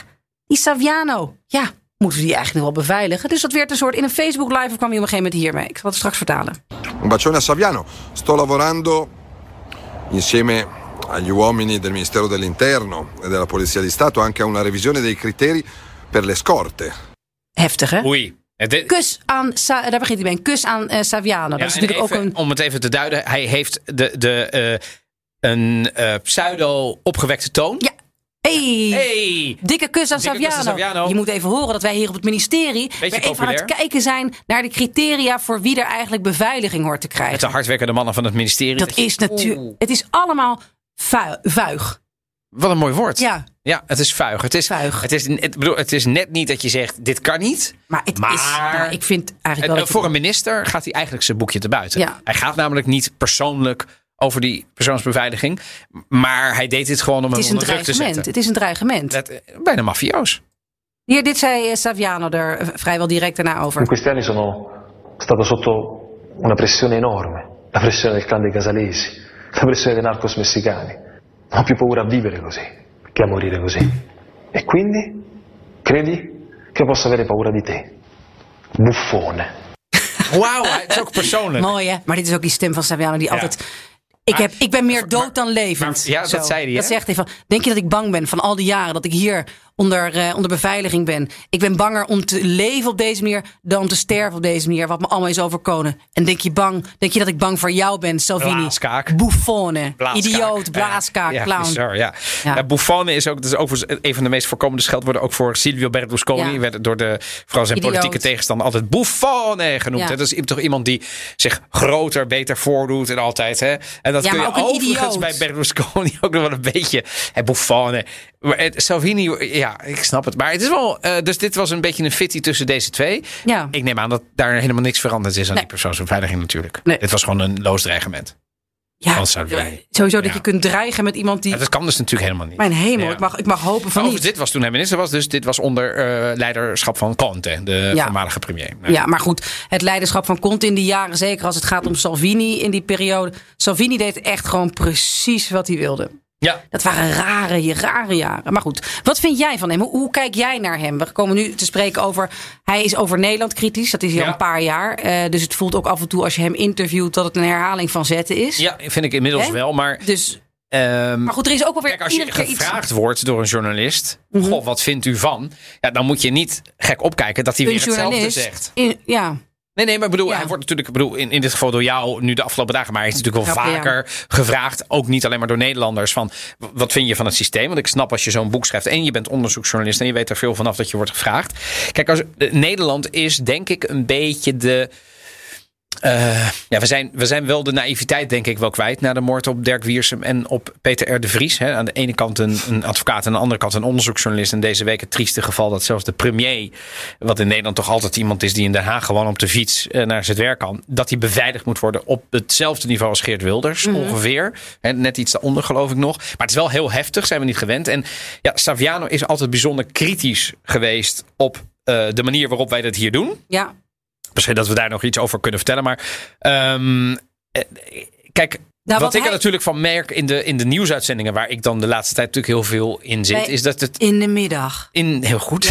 die Saviano, ja, moeten we die eigenlijk nog wel beveiligen? Dus dat werd een soort... In een Facebook live kwam hij op een gegeven moment hiermee. Ik zal het straks vertalen.
Un bacione Saviano. Sto lavorando insieme agli uomini del Ministero dell'Interno e della Polizia di Stato anche a una revisione dei criteri per le scorte.
Heftig, hè?
Oei. Het- dit-
Kus aan, Sa- daar begint hij bij. Een kus aan eh, Saviano. Dat
Ja,
is natuurlijk
even,
ook een...
Om het even te duiden, hij heeft de, de, eh, een eh, pseudo-opgewekte toon.
Ja. Hey.
Hey!
Dikke kus aan
Dikke kus aan
Saviano. Je moet even horen dat wij hier op het ministerie weer even aan
populair.
het kijken zijn naar de criteria voor wie er eigenlijk beveiliging hoort te
Met de
krijgen.
hardwerkende mannen van het ministerie.
Dat is natuurlijk, het is allemaal vuig.
Wat een mooi woord.
Ja,
Ja, het is vuig. Het is,
Vuig.
Het, is, het, bedoel, het is net niet dat je zegt, dit kan niet.
maar het
Maar-
is, nou, ik vind eigenlijk
En,
wel.
voor een minister gaat hij eigenlijk zijn boekje te buiten.
Ja.
Hij gaat namelijk niet persoonlijk over die persoonsbeveiliging. Maar hij deed dit gewoon om
het is een
druk te zetten.
Het is een dreigement.
Dat, eh, bijna mafioos.
Hier, dit zei eh, Saviano er eh, vrijwel direct daarna over.
In questi anni sono stato sotto una pressione enorme, la pressione del clan dei casalesi, la pressione dei narcos messicani. Non ho più paura a vivere così che a morire così. E quindi credi che posso avere paura di te? Buffone.
Wauw, het is ook persoonlijk.
Mooi hè? Maar dit is ook die stem van Saviano die
Ja.
altijd... Ik, heb, ik ben meer
Maar-
dood dan levend.
maar- ja, dat zei hij?
Dat zegt hij van, denk je dat ik bang ben van al die jaren dat ik hier onder, eh, onder beveiliging ben? Ik ben banger om te leven op deze manier dan om te sterven op deze manier. Wat me allemaal is overkomen. En denk je bang, denk je dat ik bang voor jou ben, Salvini?
Blaaskaak.
Buffone.
Blaaskaak.
Idioot,
Ja,
blaaskaak,
ja,
clown.
bizar, ja.
Ja.
Ja. Buffone is ook, dat is ook een van de meest voorkomende scheldwoorden. Ook voor Silvio Berlusconi.
Ja.
Werd door de, vooral zijn
Idioot.
politieke tegenstander altijd Buffone genoemd. Hè. Dat is toch iemand die zich groter, beter voordoet en altijd. Hè? En dat
Ja,
kun je overigens bij Berlusconi ook nog wel een beetje. Maar het- Salvini, ja, ik snap het. Maar het is wel, eh, dus dit was een beetje een fitty tussen deze twee.
Ja.
Ik neem aan dat daar helemaal niks veranderd is aan
Nee.
die persoonsbeveiliging natuurlijk.
Nee.
Dit was gewoon een loos dreigement.
Ja, sowieso dat
Ja.
je kunt dreigen met iemand die...
Ja, dat kan dus natuurlijk helemaal niet.
Mijn hemel,
Ja.
ik, mag, ik mag hopen van niet.
dit was toen hij minister was, dus dit was onder eh, leiderschap van Conte, de voormalige premier.
Ja, maar goed, het leiderschap van Conte in die jaren, zeker als het gaat om Salvini in die periode. Salvini deed echt gewoon precies wat hij wilde.
Ja.
Dat waren rare, rare jaren. Maar goed, wat vind jij van hem? Hoe, hoe kijk jij naar hem? We komen nu te spreken over. Hij is over Nederland kritisch. Dat is hij al een paar jaar. Eh, dus het voelt ook af en toe als je hem interviewt dat het een herhaling van zetten is.
ja, vind ik inmiddels wel. Maar,
Dus,
ehm,
maar goed, er is ook wel weer
kijk, als je
iets. Mhm.
gevraagd wordt door een journalist, goh, wat vindt u van? Ja, dan moet je niet gek opkijken dat hij
Een
weer hetzelfde zegt.
In, ja,
Nee, nee, maar ik bedoel,
Ja.
hij wordt natuurlijk, ik bedoel, in, in dit geval door jou nu de afgelopen dagen, maar hij is natuurlijk wel
ja.
vaker gevraagd, ook niet alleen maar door Nederlanders, van wat vind je van het systeem? Want ik snap als je zo'n boek schrijft en je bent onderzoeksjournalist en je weet er veel vanaf dat je wordt gevraagd. Kijk, als, eh, Nederland is denk ik een beetje de. Eh, ja, we zijn, we zijn wel de naïviteit, denk ik, wel kwijt na de moord op Dirk Wiersum en op Peter R. de Vries. Hè. Aan de ene kant een, een advocaat en aan de andere kant een onderzoeksjournalist. En deze week het trieste geval dat zelfs de premier, wat in Nederland toch altijd iemand is die in Den Haag gewoon op de fiets eh, naar zijn werk kan, dat hij beveiligd moet worden op hetzelfde niveau als Geert Wilders ongeveer. Hè, net iets daaronder geloof ik nog. Maar het is wel heel heftig, zijn we niet gewend. En ja, Saviano is altijd bijzonder kritisch geweest op eh, de manier waarop wij dat hier doen.
ja.
Misschien dat we daar nog iets over kunnen vertellen. Maar ehm, eh, kijk,
Nou,
wat,
wat
ik
hij-
er natuurlijk van merk in de, in de nieuwsuitzendingen, waar ik dan de laatste tijd natuurlijk heel veel in zit, is dat het
In de middag.
in heel goed.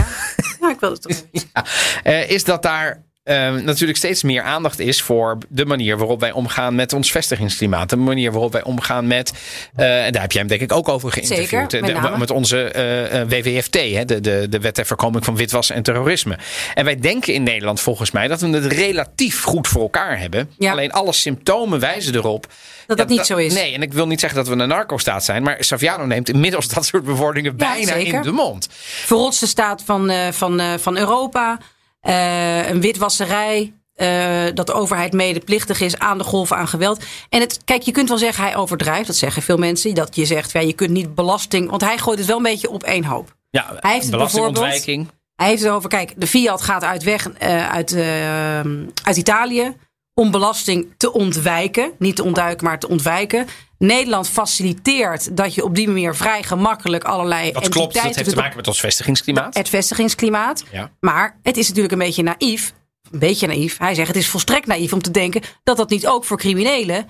Ja, ik wil het toch.
Ja, eh, is dat daar ehm, natuurlijk steeds meer aandacht is voor de manier waarop wij omgaan met ons vestigingsklimaat. De manier waarop wij omgaan met, eh, en daar heb jij hem denk ik ook over geïnterviewd.
Zeker, met
de-
name.
met onze eh, eh, WWFT, hè, de, de, de wet ter voorkoming van witwassen en terrorisme. En wij denken in Nederland volgens mij dat we het relatief goed voor elkaar hebben.
Ja.
Alleen alle symptomen wijzen erop.
Dat dat niet zo is.
Nee, en ik wil niet zeggen dat we een narco-staat zijn, maar Saviano neemt inmiddels dat soort bewoordingen
Ja,
bijna
zeker.
in de mond.
verrotste staat van, van, van Europa. Eh, een witwasserij. eh, dat de overheid medeplichtig is aan de golven aan geweld. En het, kijk, je kunt wel zeggen hij overdrijft. Dat zeggen veel mensen. Dat je zegt, ja, je kunt niet belasting. Want hij gooit het wel een beetje op één hoop.
Ja,
Hij heeft het
belastingontwijking.
Hij heeft het over, kijk, de Fiat gaat uit weg eh, uit, eh, uit Italië. Om belasting te ontwijken. Niet te ontduiken, maar te ontwijken. Nederland faciliteert dat je op die manier vrij gemakkelijk allerlei
Dat klopt, dat heeft te maken met ons vestigingsklimaat.
het vestigingsklimaat.
Ja.
Maar het is natuurlijk een beetje naïef. Een beetje naïef. Hij zegt het is volstrekt naïef om te denken dat dat niet ook voor criminelen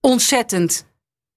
ontzettend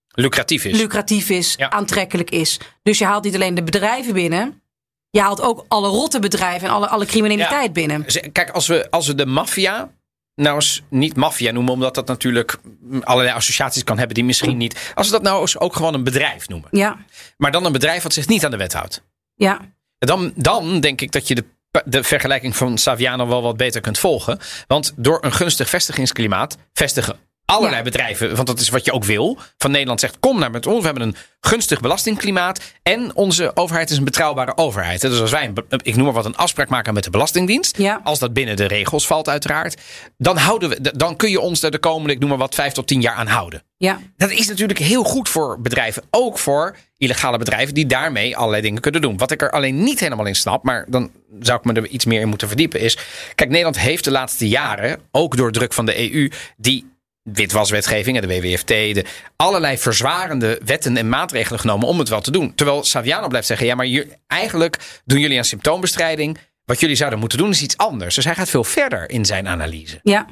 Lucratief is.
lucratief is,
Ja.
aantrekkelijk is. Dus je haalt niet alleen de bedrijven binnen. Je haalt ook alle rotte bedrijven en alle, alle criminaliteit
Ja.
binnen.
Kijk, als we, als we de maffia nou eens niet maffia noemen, omdat dat natuurlijk allerlei associaties kan hebben die misschien niet. Als we dat nou eens ook gewoon een bedrijf noemen.
Ja,
Maar dan een bedrijf wat zich niet aan de wet houdt.
ja.
Dan, dan denk ik dat je de, de vergelijking van Saviano wel wat beter kunt volgen. Want door een gunstig vestigingsklimaat vestigen allerlei
Ja.
bedrijven, want dat is wat je ook wil. Van Nederland zegt, kom naar met ons. We hebben een gunstig belastingklimaat. En onze overheid is een betrouwbare overheid. Dus als wij, een ik noem maar wat, een afspraak maken met de Belastingdienst.
Ja.
Als dat binnen de regels valt uiteraard. Dan, houden we, dan kun je ons er de komende, ik noem maar wat, vijf tot tien jaar aan houden.
ja.
Dat is natuurlijk heel goed voor bedrijven. Ook voor illegale bedrijven die daarmee allerlei dingen kunnen doen. Wat ik er alleen niet helemaal in snap, maar dan zou ik me er iets meer in moeten verdiepen, is. Kijk, Nederland heeft de laatste jaren, ook door druk van de EU, die witwaswetgeving en de WWFT, de allerlei verzwarende wetten en maatregelen genomen om het wel te doen. Terwijl Saviano blijft zeggen, ja, maar hier, eigenlijk doen jullie aan symptoombestrijding. Wat jullie zouden moeten doen is iets anders. Dus hij gaat veel verder in zijn analyse.
Ja.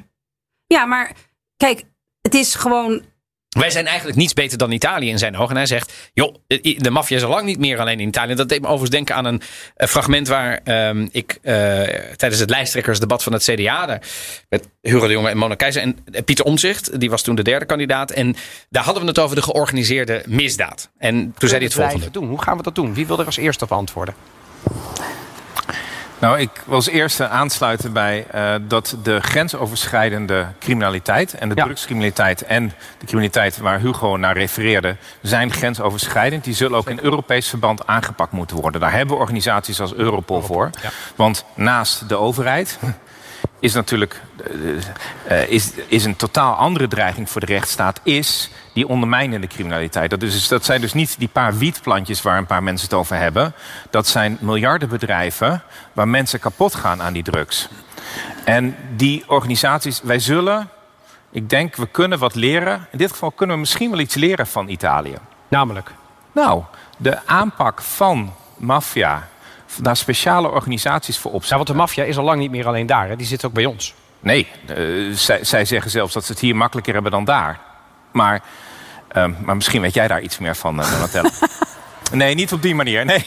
Ja, maar kijk, het is gewoon
Wij zijn eigenlijk niets beter dan Italië in zijn ogen. En hij zegt, joh, de maffia is al lang niet meer alleen in Italië. Dat deed me overigens denken aan een eh, fragment waar ehm, ik eh, tijdens het lijsttrekkersdebat van het CDA... daar, met Hugo de Jonge en Mona Keizer en eh, Pieter Omzicht... die was toen de derde kandidaat. En daar hadden we het over de georganiseerde misdaad. En toen zei hij het volgende.
doen? Hoe gaan we dat doen? Wie wil er als eerste op antwoorden?
Nou, ik wil als eerste aansluiten bij eh, dat de grensoverschrijdende criminaliteit en de
Ja.
drugscriminaliteit en de criminaliteit waar Hugo naar refereerde, zijn grensoverschrijdend. Die zullen ook in Europees verband aangepakt moeten worden. Daar hebben we organisaties als Europol voor. Want naast de overheid is natuurlijk eh, eh, is, is een totaal andere dreiging voor de rechtsstaat, is die ondermijnende criminaliteit. Dat, is, dat zijn dus niet die paar wietplantjes waar een paar mensen het over hebben. Dat zijn miljardenbedrijven waar mensen kapot gaan aan die drugs. En die organisaties, wij zullen, ik denk, we kunnen wat leren. In dit geval kunnen we misschien wel iets leren van Italië.
Namelijk.
Nou, de aanpak van maffia, daar speciale organisaties voor
Ja,
opzetten.
want de maffia is al lang niet meer alleen daar. Hè? Die zit ook bij ons.
Nee, eh, zij, zij zeggen zelfs dat ze het hier makkelijker hebben dan daar. Maar, ehm, maar misschien weet jij daar iets meer van, uh, Donatella. nee, niet op die manier. Nee.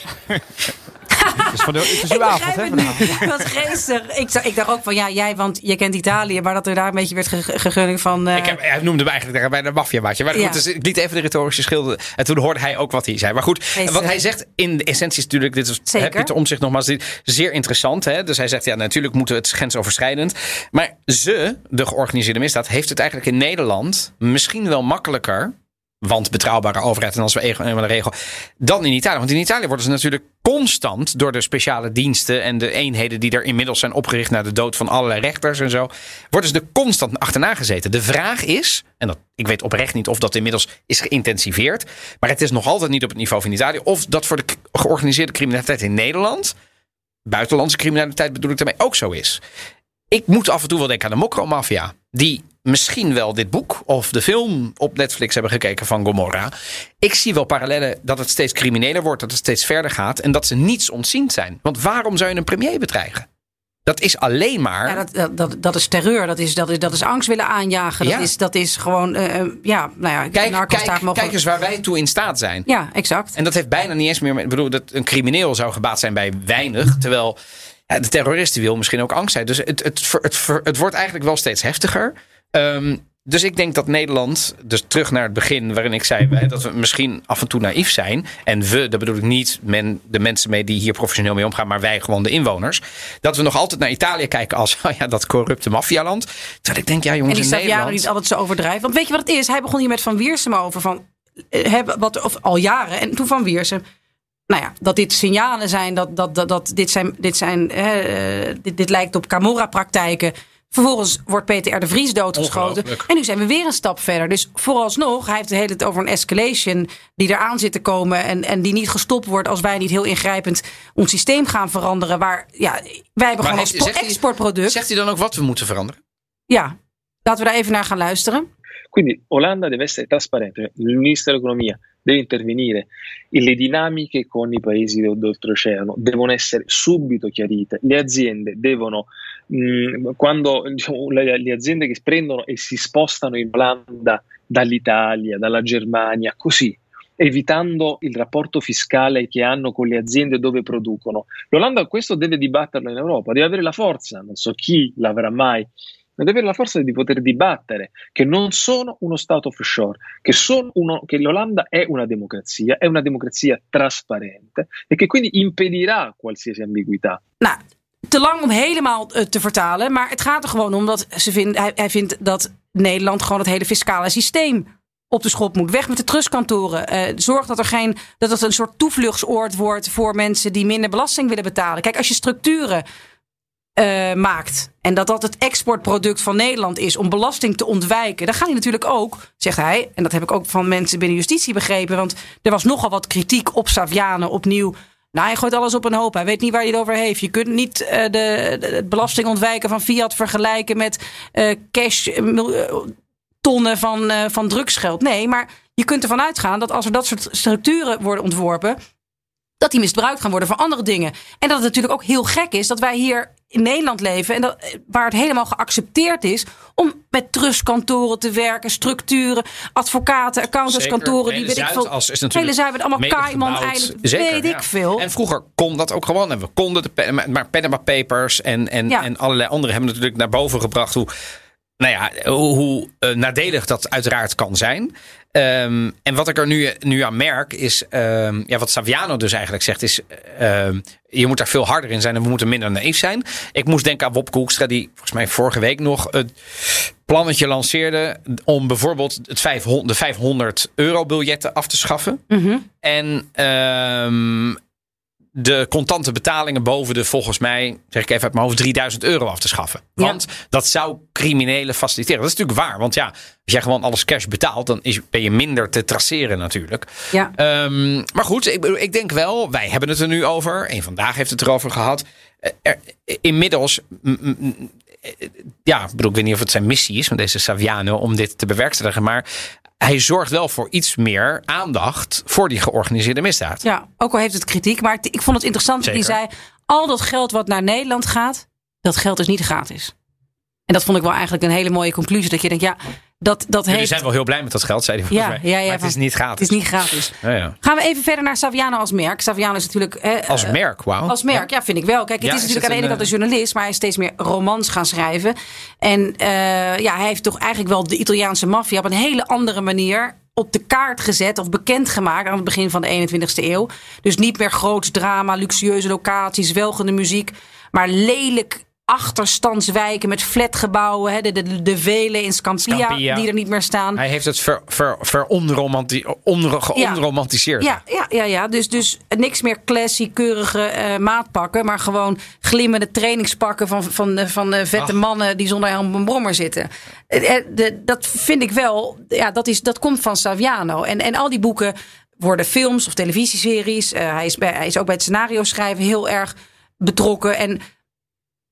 Het is, voor de, het is
Ik
uw avond, hè?
het niet. Wat geestig. Ik, ik dacht ook van ja, jij, want je kent Italië, maar dat er daar een beetje werd ge- gegunning van. eh,
Ik heb, hij noemde me eigenlijk bij de maffia maatje. Maar
Ja.
goed, dus ik liet even de retorische schilder. En toen hoorde hij ook wat hij zei. Maar goed,
Geestig.
wat hij zegt in de essentie is natuurlijk... Dit is
Zeker.
hè, Pieter Omtzigt nogmaals dit- zeer interessant. Hè? Dus hij zegt, ja, natuurlijk moeten we het grensoverschrijdend. Maar ze, de georganiseerde misdaad, heeft het eigenlijk in Nederland misschien wel makkelijker... Want betrouwbare overheid en als we eenmaal een regel. Dan in Italië. Want in Italië worden ze natuurlijk constant door de speciale diensten en de eenheden die er inmiddels zijn opgericht na de dood van allerlei rechters en zo. Worden ze er constant achterna gezeten. De vraag is, en dat, ik weet oprecht niet of dat inmiddels is geïntensiveerd. Maar het is nog altijd niet op het niveau van Italië. Of dat voor de georganiseerde criminaliteit in Nederland. Buitenlandse criminaliteit bedoel ik daarmee ook zo is. Ik moet af en toe wel denken aan de Mokro-maffia. Die misschien wel dit boek of de film op Netflix hebben gekeken van Gomorra. Ik zie wel parallellen dat het steeds crimineler wordt, dat het steeds verder gaat. En dat ze niets ontziend zijn. Want waarom zou je een premier bedreigen? Dat is alleen maar.
Ja, dat, dat, dat, dat is terreur, dat is, dat, is, dat is angst willen aanjagen. Dat,
Ja.
is, dat is gewoon, eh, eh, ja, nou ja,
kijk, kijk,
mogen-
kijk eens waar wij toe in staat zijn.
Ja, exact.
En dat heeft bijna niet eens meer. Ik bedoel, dat een crimineel zou gebaat zijn bij weinig. Terwijl de terrorist die wil misschien ook angst zijn. Dus het, het, het, wordt eigenlijk wel steeds heftiger. Ehm, dus ik denk dat Nederland, dus terug naar het begin waarin ik zei dat we misschien af en toe naïef zijn. En we, daar bedoel ik niet men, de mensen mee die hier professioneel mee omgaan, maar wij gewoon de inwoners. Dat we nog altijd naar Italië kijken als oh ja, dat corrupte maffialand. Terwijl ik denk, ja
En
jongens,
die
in Nederland...
niet altijd zo overdrijven. Want weet je wat het is? Hij begon hier met Van Wiersum over van, eh, hebben wat, of al jaren. En toen Van Wiersum, nou ja, dat dit signalen zijn, dat, dat, dat, dat dit, zijn, dit, zijn, hè, eh, dit, dit lijkt op Camorra-praktijken. Vervolgens wordt Peter R. de Vries doodgeschoten. En nu zijn we weer een stap verder. Dus vooralsnog, hij heeft de hele tijd over een escalation die eraan zit te komen. En, en die niet gestopt wordt als wij niet heel ingrijpend ons systeem gaan veranderen. Waar, ja, wij hebben
Maar
gewoon
hij-
exportproduct.
Zegt hij dan ook wat we moeten veranderen?
Ja, laten we daar even naar gaan luisteren.
Quindi Olanda deve essere trasparente, il ministro dell'economia deve intervenire e le dinamiche con i paesi d'oltreoceano devono essere subito chiarite. Le aziende devono, mh, quando diciamo, le, le aziende che prendono e si spostano in Olanda dall'Italia, dalla Germania, così evitando il rapporto fiscale che hanno con le aziende dove producono. L'Olanda questo deve dibatterlo in Europa, deve avere la forza, non so chi l'avrà mai, deve avere la forza di poter dibattere che non sono uno Stato offshore, che, uno, che l'Olanda è una democrazia, è una democrazia trasparente e che quindi impedirà qualsiasi ambiguità.
Nou, te lang om helemaal eh, te vertalen. Maar het gaat er gewoon om dat ze vindt, hij, hij vindt dat Nederland gewoon het hele fiscale systeem op de schop moet. Weg met de trustkantoren. Eh, zorg dat er geen dat het een soort toevluchtsoord wordt voor mensen die minder belasting willen betalen. Kijk, als je structuren eh, maakt en dat dat het exportproduct van Nederland is om belasting te ontwijken, dan gaan die natuurlijk ook, zegt hij, en dat heb ik ook van mensen binnen justitie begrepen, want er was nogal wat kritiek op Savianen opnieuw. Nou, hij gooit alles op een hoop. Hij weet niet waar hij het over heeft. Je kunt niet eh, de, de, het belasting ontwijken van Fiat vergelijken met eh, cash, tonnen van, van drugsgeld. Nee, maar je kunt ervan uitgaan dat als er dat soort structuren worden ontworpen, dat die misbruikt gaan worden voor andere dingen. En dat het natuurlijk ook heel gek is dat wij hier in Nederland leven. En dat, eh, waar het helemaal geaccepteerd is om met trustkantoren te werken, structuren, advocaten, accountantskantoren. Die weet ik veel.
Is
hele
natuurlijk
zijn we allemaal Cayman eiland. Weet
ja.
ik veel.
En vroeger kon dat ook gewoon. En we konden de pen- maar- maar Panama Papers en, en,
Ja.
en allerlei anderen hebben natuurlijk naar boven gebracht hoe, nou ja, hoe, eh, nadelig dat uiteraard kan zijn. Ehm, en wat ik er nu, nu aan merk is, ehm, ja, wat Saviano dus eigenlijk zegt, is ehm, je moet daar veel harder in zijn en we moeten minder naïef zijn. Ik moest denken aan Wopke Hoekstra, die volgens mij vorige week nog het plannetje lanceerde om bijvoorbeeld het 500, de 500 euro biljetten af te schaffen.
Mhm.
En de contante betalingen boven de, volgens mij, zeg ik even uit mijn hoofd, 3000 euro af te schaffen.
Ja.
Want dat zou criminelen faciliteren. Dat is natuurlijk waar. Want ja, als jij gewoon alles cash betaalt, dan is, ben je minder te traceren natuurlijk.
Ja.
Ehm, maar goed, ik, ik denk wel, wij hebben het er nu over. Een vandaag heeft het erover gehad. Eh, Er, inmiddels, eh, ja, ik bedoel, ik weet niet of het zijn missie is van deze Saviano om dit te bewerkstelligen. Maar hij zorgt wel voor iets meer aandacht voor die georganiseerde misdaad.
Ja, ook al heeft het kritiek. Maar ik vond het interessant dat hij zei... al dat geld wat naar Nederland gaat, dat geld is niet gratis. En dat vond ik wel eigenlijk een hele mooie conclusie. Dat je denkt, ja, dat, dat
Jullie
heeft...
zijn wel heel blij met dat geld, zei hij
Ja,
mij.
ja, ja,
maar het is niet gratis.
Het is niet gratis.
Ja, ja.
Gaan we even verder naar Saviano als merk. Saviano is natuurlijk...
Als
eh,
merk, wauw.
Als merk, ja, vind ik wel. Kijk, het is
is
natuurlijk aan de ene kant
een,
journalist, maar hij is steeds meer romans gaan schrijven. En eh, ja, hij heeft toch eigenlijk wel de Italiaanse maffia op een hele andere manier op de kaart gezet of bekendgemaakt aan het begin van de 21ste eeuw. Dus niet meer groots drama, luxueuze locaties, welgende muziek, maar lelijk achterstandswijken met flatgebouwen, hè, de, de, de velen in Scampia,
Scampia.
die er niet meer staan.
Hij heeft het ver, ver, onder,
Ja.
geonromantiseerd.
Ja, ja, ja, ja. Dus, dus niks meer classy, keurige eh, maatpakken. Maar gewoon glimmende trainingspakken van, van, eh, van eh, vette mannen die zonder helm een brommer zitten. De- dat vind ik wel, ja, dat, is, dat komt van Saviano. En, en al die boeken worden films of televisieseries. Hij, is bij, hij is ook bij het scenario schrijven heel erg betrokken. En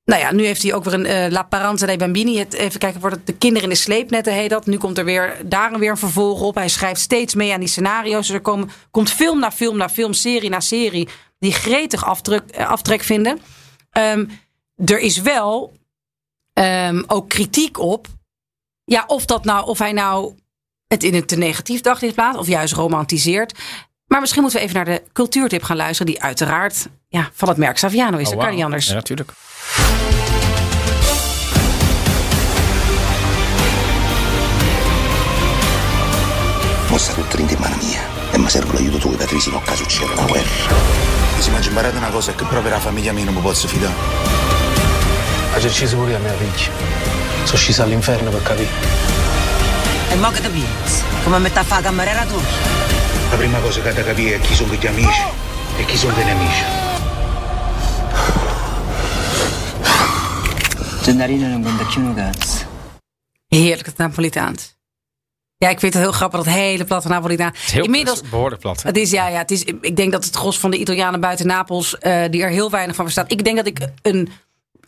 nou ja, nu heeft hij ook weer een eh, La Paranza dei Bambini. Het, even kijken, wordt het De Kinderen in de Sleepnetten heet dat. Nu komt er weer daar weer een vervolg op. Hij schrijft steeds mee aan die scenario's. Dus er komen, komt film na film na film, serie na serie... die gretig aftrek, eh, aftrek vinden. Ehm, er is wel ehm, ook kritiek op... Ja, of, dat nou, of hij nou het in een te negatief daglicht plaatst... of juist romantiseert... Maar misschien moeten we even naar de cultuurtip gaan luisteren... die uiteraard ja, van het merk Saviano is.
Oh,
dat kan
wauw.
niet anders.
Ja, natuurlijk.
Mo sta tutto in mano mia e mi serve l'aiuto tuo per risi non caso c'era una guerra. Mi si mangia imparare una cosa è che proprio la famiglia mia non mi posso fidare.
Ha ucciso pure a mia figlia. Sono sceso all'inferno per capire.
E mo che ti pensi? Come metà a fare la cameriera tu?
La prima cosa che da capire è chi sono gli amici e chi sono i nemici.
Gennarino non cazzo.
Heerlijk, het Napolitaans. Ja, ik vind het heel grappig, dat hele platte Napolitaan.
Het is heel
Inmiddels,
behoorlijk plat.
het is, ja, ja, het is, ik denk dat het gros van de Italianen buiten Napels, eh, die er heel weinig van verstaan. Ik denk dat ik een,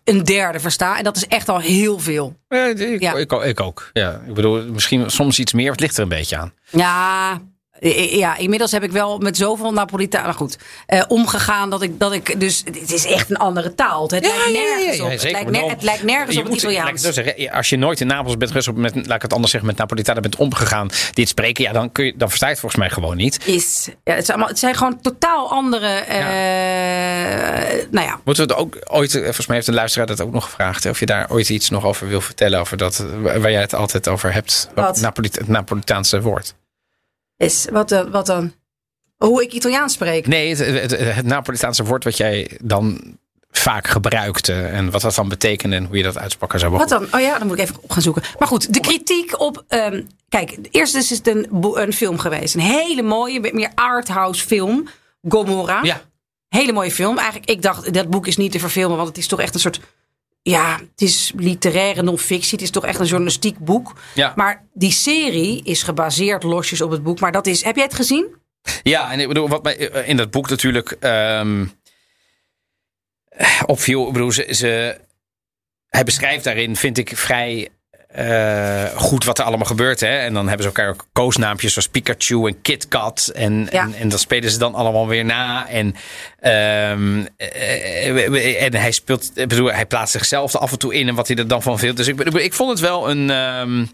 een derde versta. En dat is echt al heel veel.
Ja, ik,
Ja.
ik, ik ook. Ja, ik bedoel, misschien soms iets meer. Het ligt er een beetje aan.
Ja, ja, inmiddels heb ik wel met zoveel Napolitanen goed eh, omgegaan dat ik, dat ik dus het is echt een andere taal. Het lijkt nergens op. het, lijkt ner- het lijkt nergens
Je
op het
moet- laat ik
Italiaans.
zeggen, als je nooit in Napels bent geweest, of met, laat ik het anders zeggen, met Napolitanen bent omgegaan, die het spreken, ja, dan, kun je, dan versta je het volgens mij gewoon niet.
Is, ja, het, zijn allemaal, het zijn gewoon totaal andere. eh, Nou ja,
Moeten we het ook ooit, eh, volgens mij heeft een luisteraar dat ook nog gevraagd, hè, of je daar ooit iets nog over wil vertellen, over dat, eh, waar jij het altijd over hebt,
Wat?
Het Napolitaanse woord.
Is wat dan? Wat dan? Hoe ik Italiaans spreek.
Nee, het, het, het Napolitaanse woord wat jij dan vaak gebruikte en wat dat dan betekende en hoe je dat uitsprak. Zou
Wat dan? Oh ja, dan moet ik even op gaan zoeken. Maar goed, de kritiek op. ehm, kijk, eerst is het een, een film geweest. Een hele mooie, meer arthouse film. Gomorra.
Ja,
Hele mooie film. Eigenlijk, ik dacht, dat boek is niet te verfilmen, want het is toch echt een soort. Ja, het is literaire non-fictie. Het is toch echt een journalistiek boek.
Ja.
Maar die serie is gebaseerd losjes op het boek. Maar dat is. Heb jij het gezien?
Ja, en ik bedoel, wat mij eh, in dat boek natuurlijk ehm, opviel, ik bedoel, ze, ze, hij beschrijft daarin, vind ik, vrij eh, goed wat er allemaal gebeurt. Hè? En dan hebben ze elkaar ook koosnaampjes zoals Pikachu en KitKat. En,
Ja.
en, en dat spelen ze dan allemaal weer na. En, ehm, eh, en hij speelt, ik bedoel, hij plaatst zichzelf er af en toe in en wat hij er dan van vindt. Dus ik, bedoel, ik vond het wel een. ehm,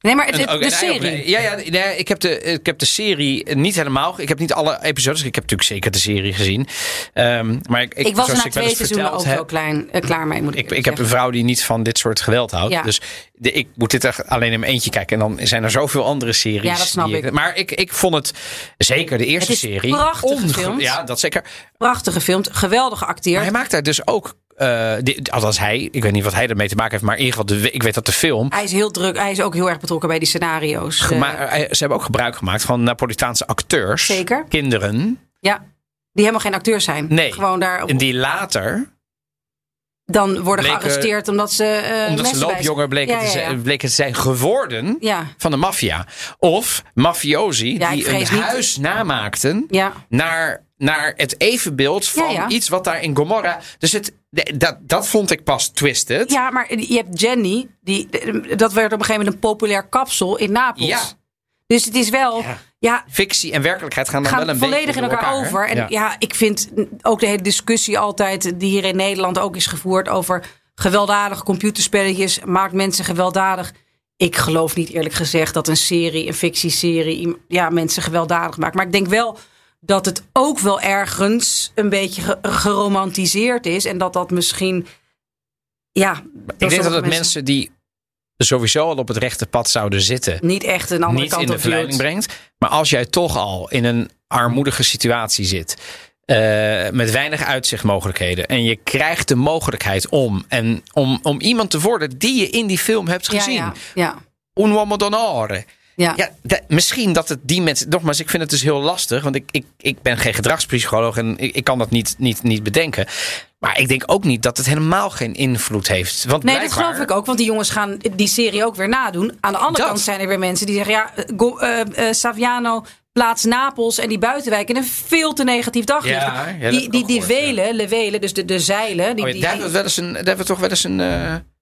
Nee, maar het-
ook
de serie.
Ja, ja nee, ik, heb de, ik heb de serie niet helemaal. Ik heb niet alle episodes. Ik heb natuurlijk zeker de serie gezien. Ehm, maar ik, ik,
Ik was
zoals
na twee seizoenen ook wel klein, eh, klaar mee, moet ik,
ik, ik
eerlijk
heb een vrouw die niet van dit soort geweld houdt.
Ja.
Dus de, ik moet dit er alleen in mijn eentje kijken. En dan zijn er zoveel andere series.
Ja, dat snap
die
ik.
Maar ik, ik vond het zeker de eerste
is
serie.
prachtig gefilmd.
Ja, dat zeker.
Prachtig gefilmd, geweldig geacteerd.
Maar hij maakt daar dus ook. Die- althans, hij. Ik weet niet wat hij ermee te maken heeft. Maar in ieder geval, de, ik weet dat de film.
Hij is heel druk. Hij is ook heel erg betrokken bij die scenario's. Eh,
ze hebben ook gebruik gemaakt van Napolitaanse acteurs.
Zeker.
Kinderen.
ja, die helemaal geen acteurs zijn.
Nee.
Gewoon daar
En die later.
dan worden
bleken-
gearresteerd omdat ze eh
omdat ze loopjonger bleken,
Ja,
te
ja,
bleken te zijn geworden.
Ja.
Van de maffia. Of mafiosi die een huis namaakten.
Ja.
naar, naar het evenbeeld van
Ja, ja.
iets wat daar in Gomorra. Dus het, dat, dat vond ik pas twisted.
Ja, maar je hebt Jenny. Die, dat werd op een gegeven moment een populair kapsel in Napels.
Ja.
Dus het is wel... Ja,
Fictie en werkelijkheid gaan dan
gaan
wel een
volledig
beetje
in elkaar,
hè?
over. En ja. ik vind ook de hele discussie altijd... die hier in Nederland ook is gevoerd... over gewelddadige computerspelletjes... maakt mensen gewelddadig. Ik geloof niet eerlijk gezegd dat een serie, een fictieserie... ja, mensen gewelddadig maakt. Maar ik denk wel dat het ook wel ergens... een beetje ge- geromantiseerd is. En dat dat misschien... Ja,
Ik denk dat het mensen die sowieso al op het rechte pad zouden zitten.
niet echt een andere
niet
kant
in de
op
verleiding brengt. Maar als jij toch al in een armoedige situatie zit. eh, met weinig uitzichtmogelijkheden. En je krijgt de mogelijkheid om, en om, om iemand te worden die je in die film hebt
Ja,
gezien.
ja, ja.
Un uomo d'onore.
Ja.
Ja, misschien dat het die mensen. Nogmaals, ik vind het dus heel lastig. Want ik, ik, ik ben geen gedragspsycholoog en ik, ik kan dat niet, niet, niet bedenken. Maar ik denk ook niet dat het helemaal geen invloed heeft. Want
Nee, dat geloof ik ook. Want die jongens gaan die serie ook weer nadoen. Aan de andere
Dat.
kant zijn er weer mensen die zeggen... ja, eh, Go- eh, eh, Saviano plaatst Napels en die buitenwijk in een veel te negatief daglicht.
Ja, ja,
die die, die
gehoord,
velen, levelen, dus de, de zeilen... Die,
Oh ja,
die,
daar, hebben we wel eens een, daar hebben we toch wel eens een.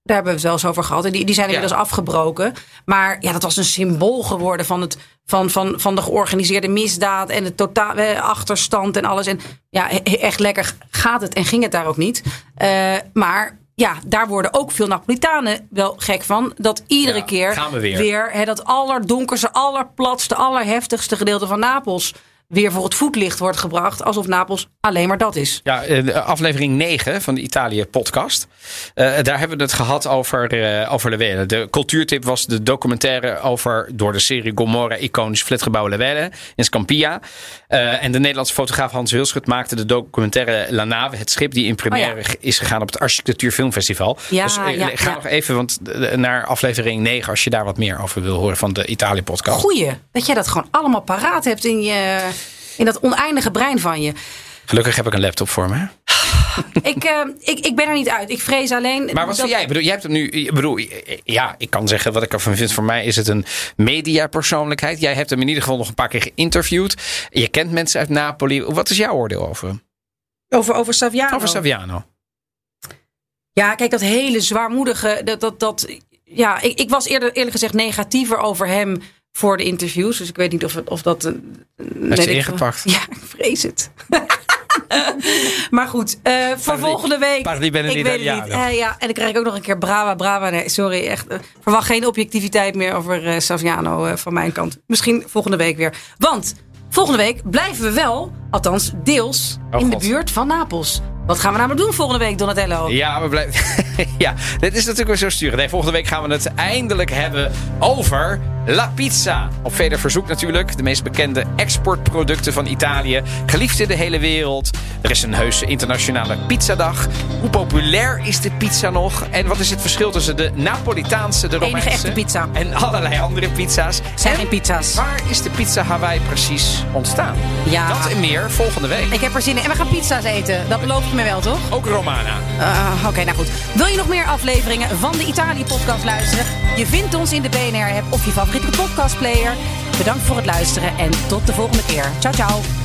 Daar hebben we het wel eens over gehad. En die, die zijn
Ja.
inmiddels afgebroken. Maar ja, dat was een symbool geworden van, het, van, van, van de georganiseerde misdaad. En de totale achterstand en alles. En ja, echt lekker gaat het en ging het daar ook niet. Eh, maar ja, daar worden ook veel Napolitanen wel gek van. Dat iedere
Ja,
keer
gaan we weer.
hè, dat allerdonkerste, allerplatste, allerheftigste gedeelte van Napels weer voor het voetlicht wordt gebracht. Alsof Napels alleen maar dat is.
Ja, eh, aflevering 9 van de Italië-podcast. Eh, daar hebben we het gehad over, eh over Le Vele. De cultuurtip was de documentaire over, door de serie Gomorra, iconisch flatgebouw Le Vele in Scampia. En de Nederlandse fotograaf Hans Wilschut maakte de documentaire La Nave, het schip die in première
Oh ja.
is gegaan op het Architectuur Filmfestival.
Ja,
dus
ja,
ga nog even want, naar aflevering 9 als je daar wat meer over wil horen van de Italië-podcast.
Goeie, dat jij dat gewoon allemaal paraat hebt in, je, in dat oneindige brein van je.
Gelukkig heb ik een laptop voor me.
ik, eh, ik, ik ben er niet uit. Ik vrees alleen.
Maar wat
dat-
vind jij? Ik bedoel, jij hebt hem nu. Ik bedoel, ja, ik kan zeggen wat ik ervan vind. Voor mij is het een mediapersoonlijkheid. Jij hebt hem in ieder geval nog een paar keer geïnterviewd. Je kent mensen uit Napoli. Wat is jouw oordeel over hem?
Over, over Saviano.
Over Saviano.
Ja, kijk, dat hele zwaarmoedige. Dat, dat, dat, ja, ik, ik was eerder, eerlijk gezegd negatiever over hem voor de interviews. Dus ik weet niet of, of dat. eh, weet
je ingepakt?
Ja, ik vrees het. maar goed, eh, voor
Parli-
volgende week.
parli bene
ik weet het niet. Eh, ja, en dan krijg ik ook nog een keer brava, brava. Nee, sorry, echt. eh, verwacht geen objectiviteit meer over eh, Saviano eh, van mijn kant. Misschien volgende week weer. Want volgende week blijven we wel, althans deels,
Oh,
in
God.
de buurt van Napels. Wat gaan we namelijk doen volgende week, Donatello?
Ja, we blijven. ja, dit is natuurlijk weer zo sturen. Nee, volgende week gaan we het eindelijk hebben over La Pizza. Op veder verzoek natuurlijk. De meest bekende exportproducten van Italië. Geliefd in de hele wereld. Er is een heuse internationale pizzadag. Hoe populair is de pizza nog? En wat is het verschil tussen de Napolitaanse, de
Enige
Romeinse...
echte pizza.
En allerlei andere pizza's.
Zijn
En
geen pizza's.
Waar is de pizza Hawaii precies ontstaan?
Ja.
Dat en meer volgende week.
Ik heb er zin in. En we gaan pizza's eten. Dat beloof je me wel, toch?
Ook Romana.
Ah, Oké, nou goed. Wil je nog meer afleveringen van de Italië-podcast luisteren? Je vindt ons in de BNR-app of je favoriete podcastplayer. Bedankt voor het luisteren en tot de volgende keer. Ciao, ciao.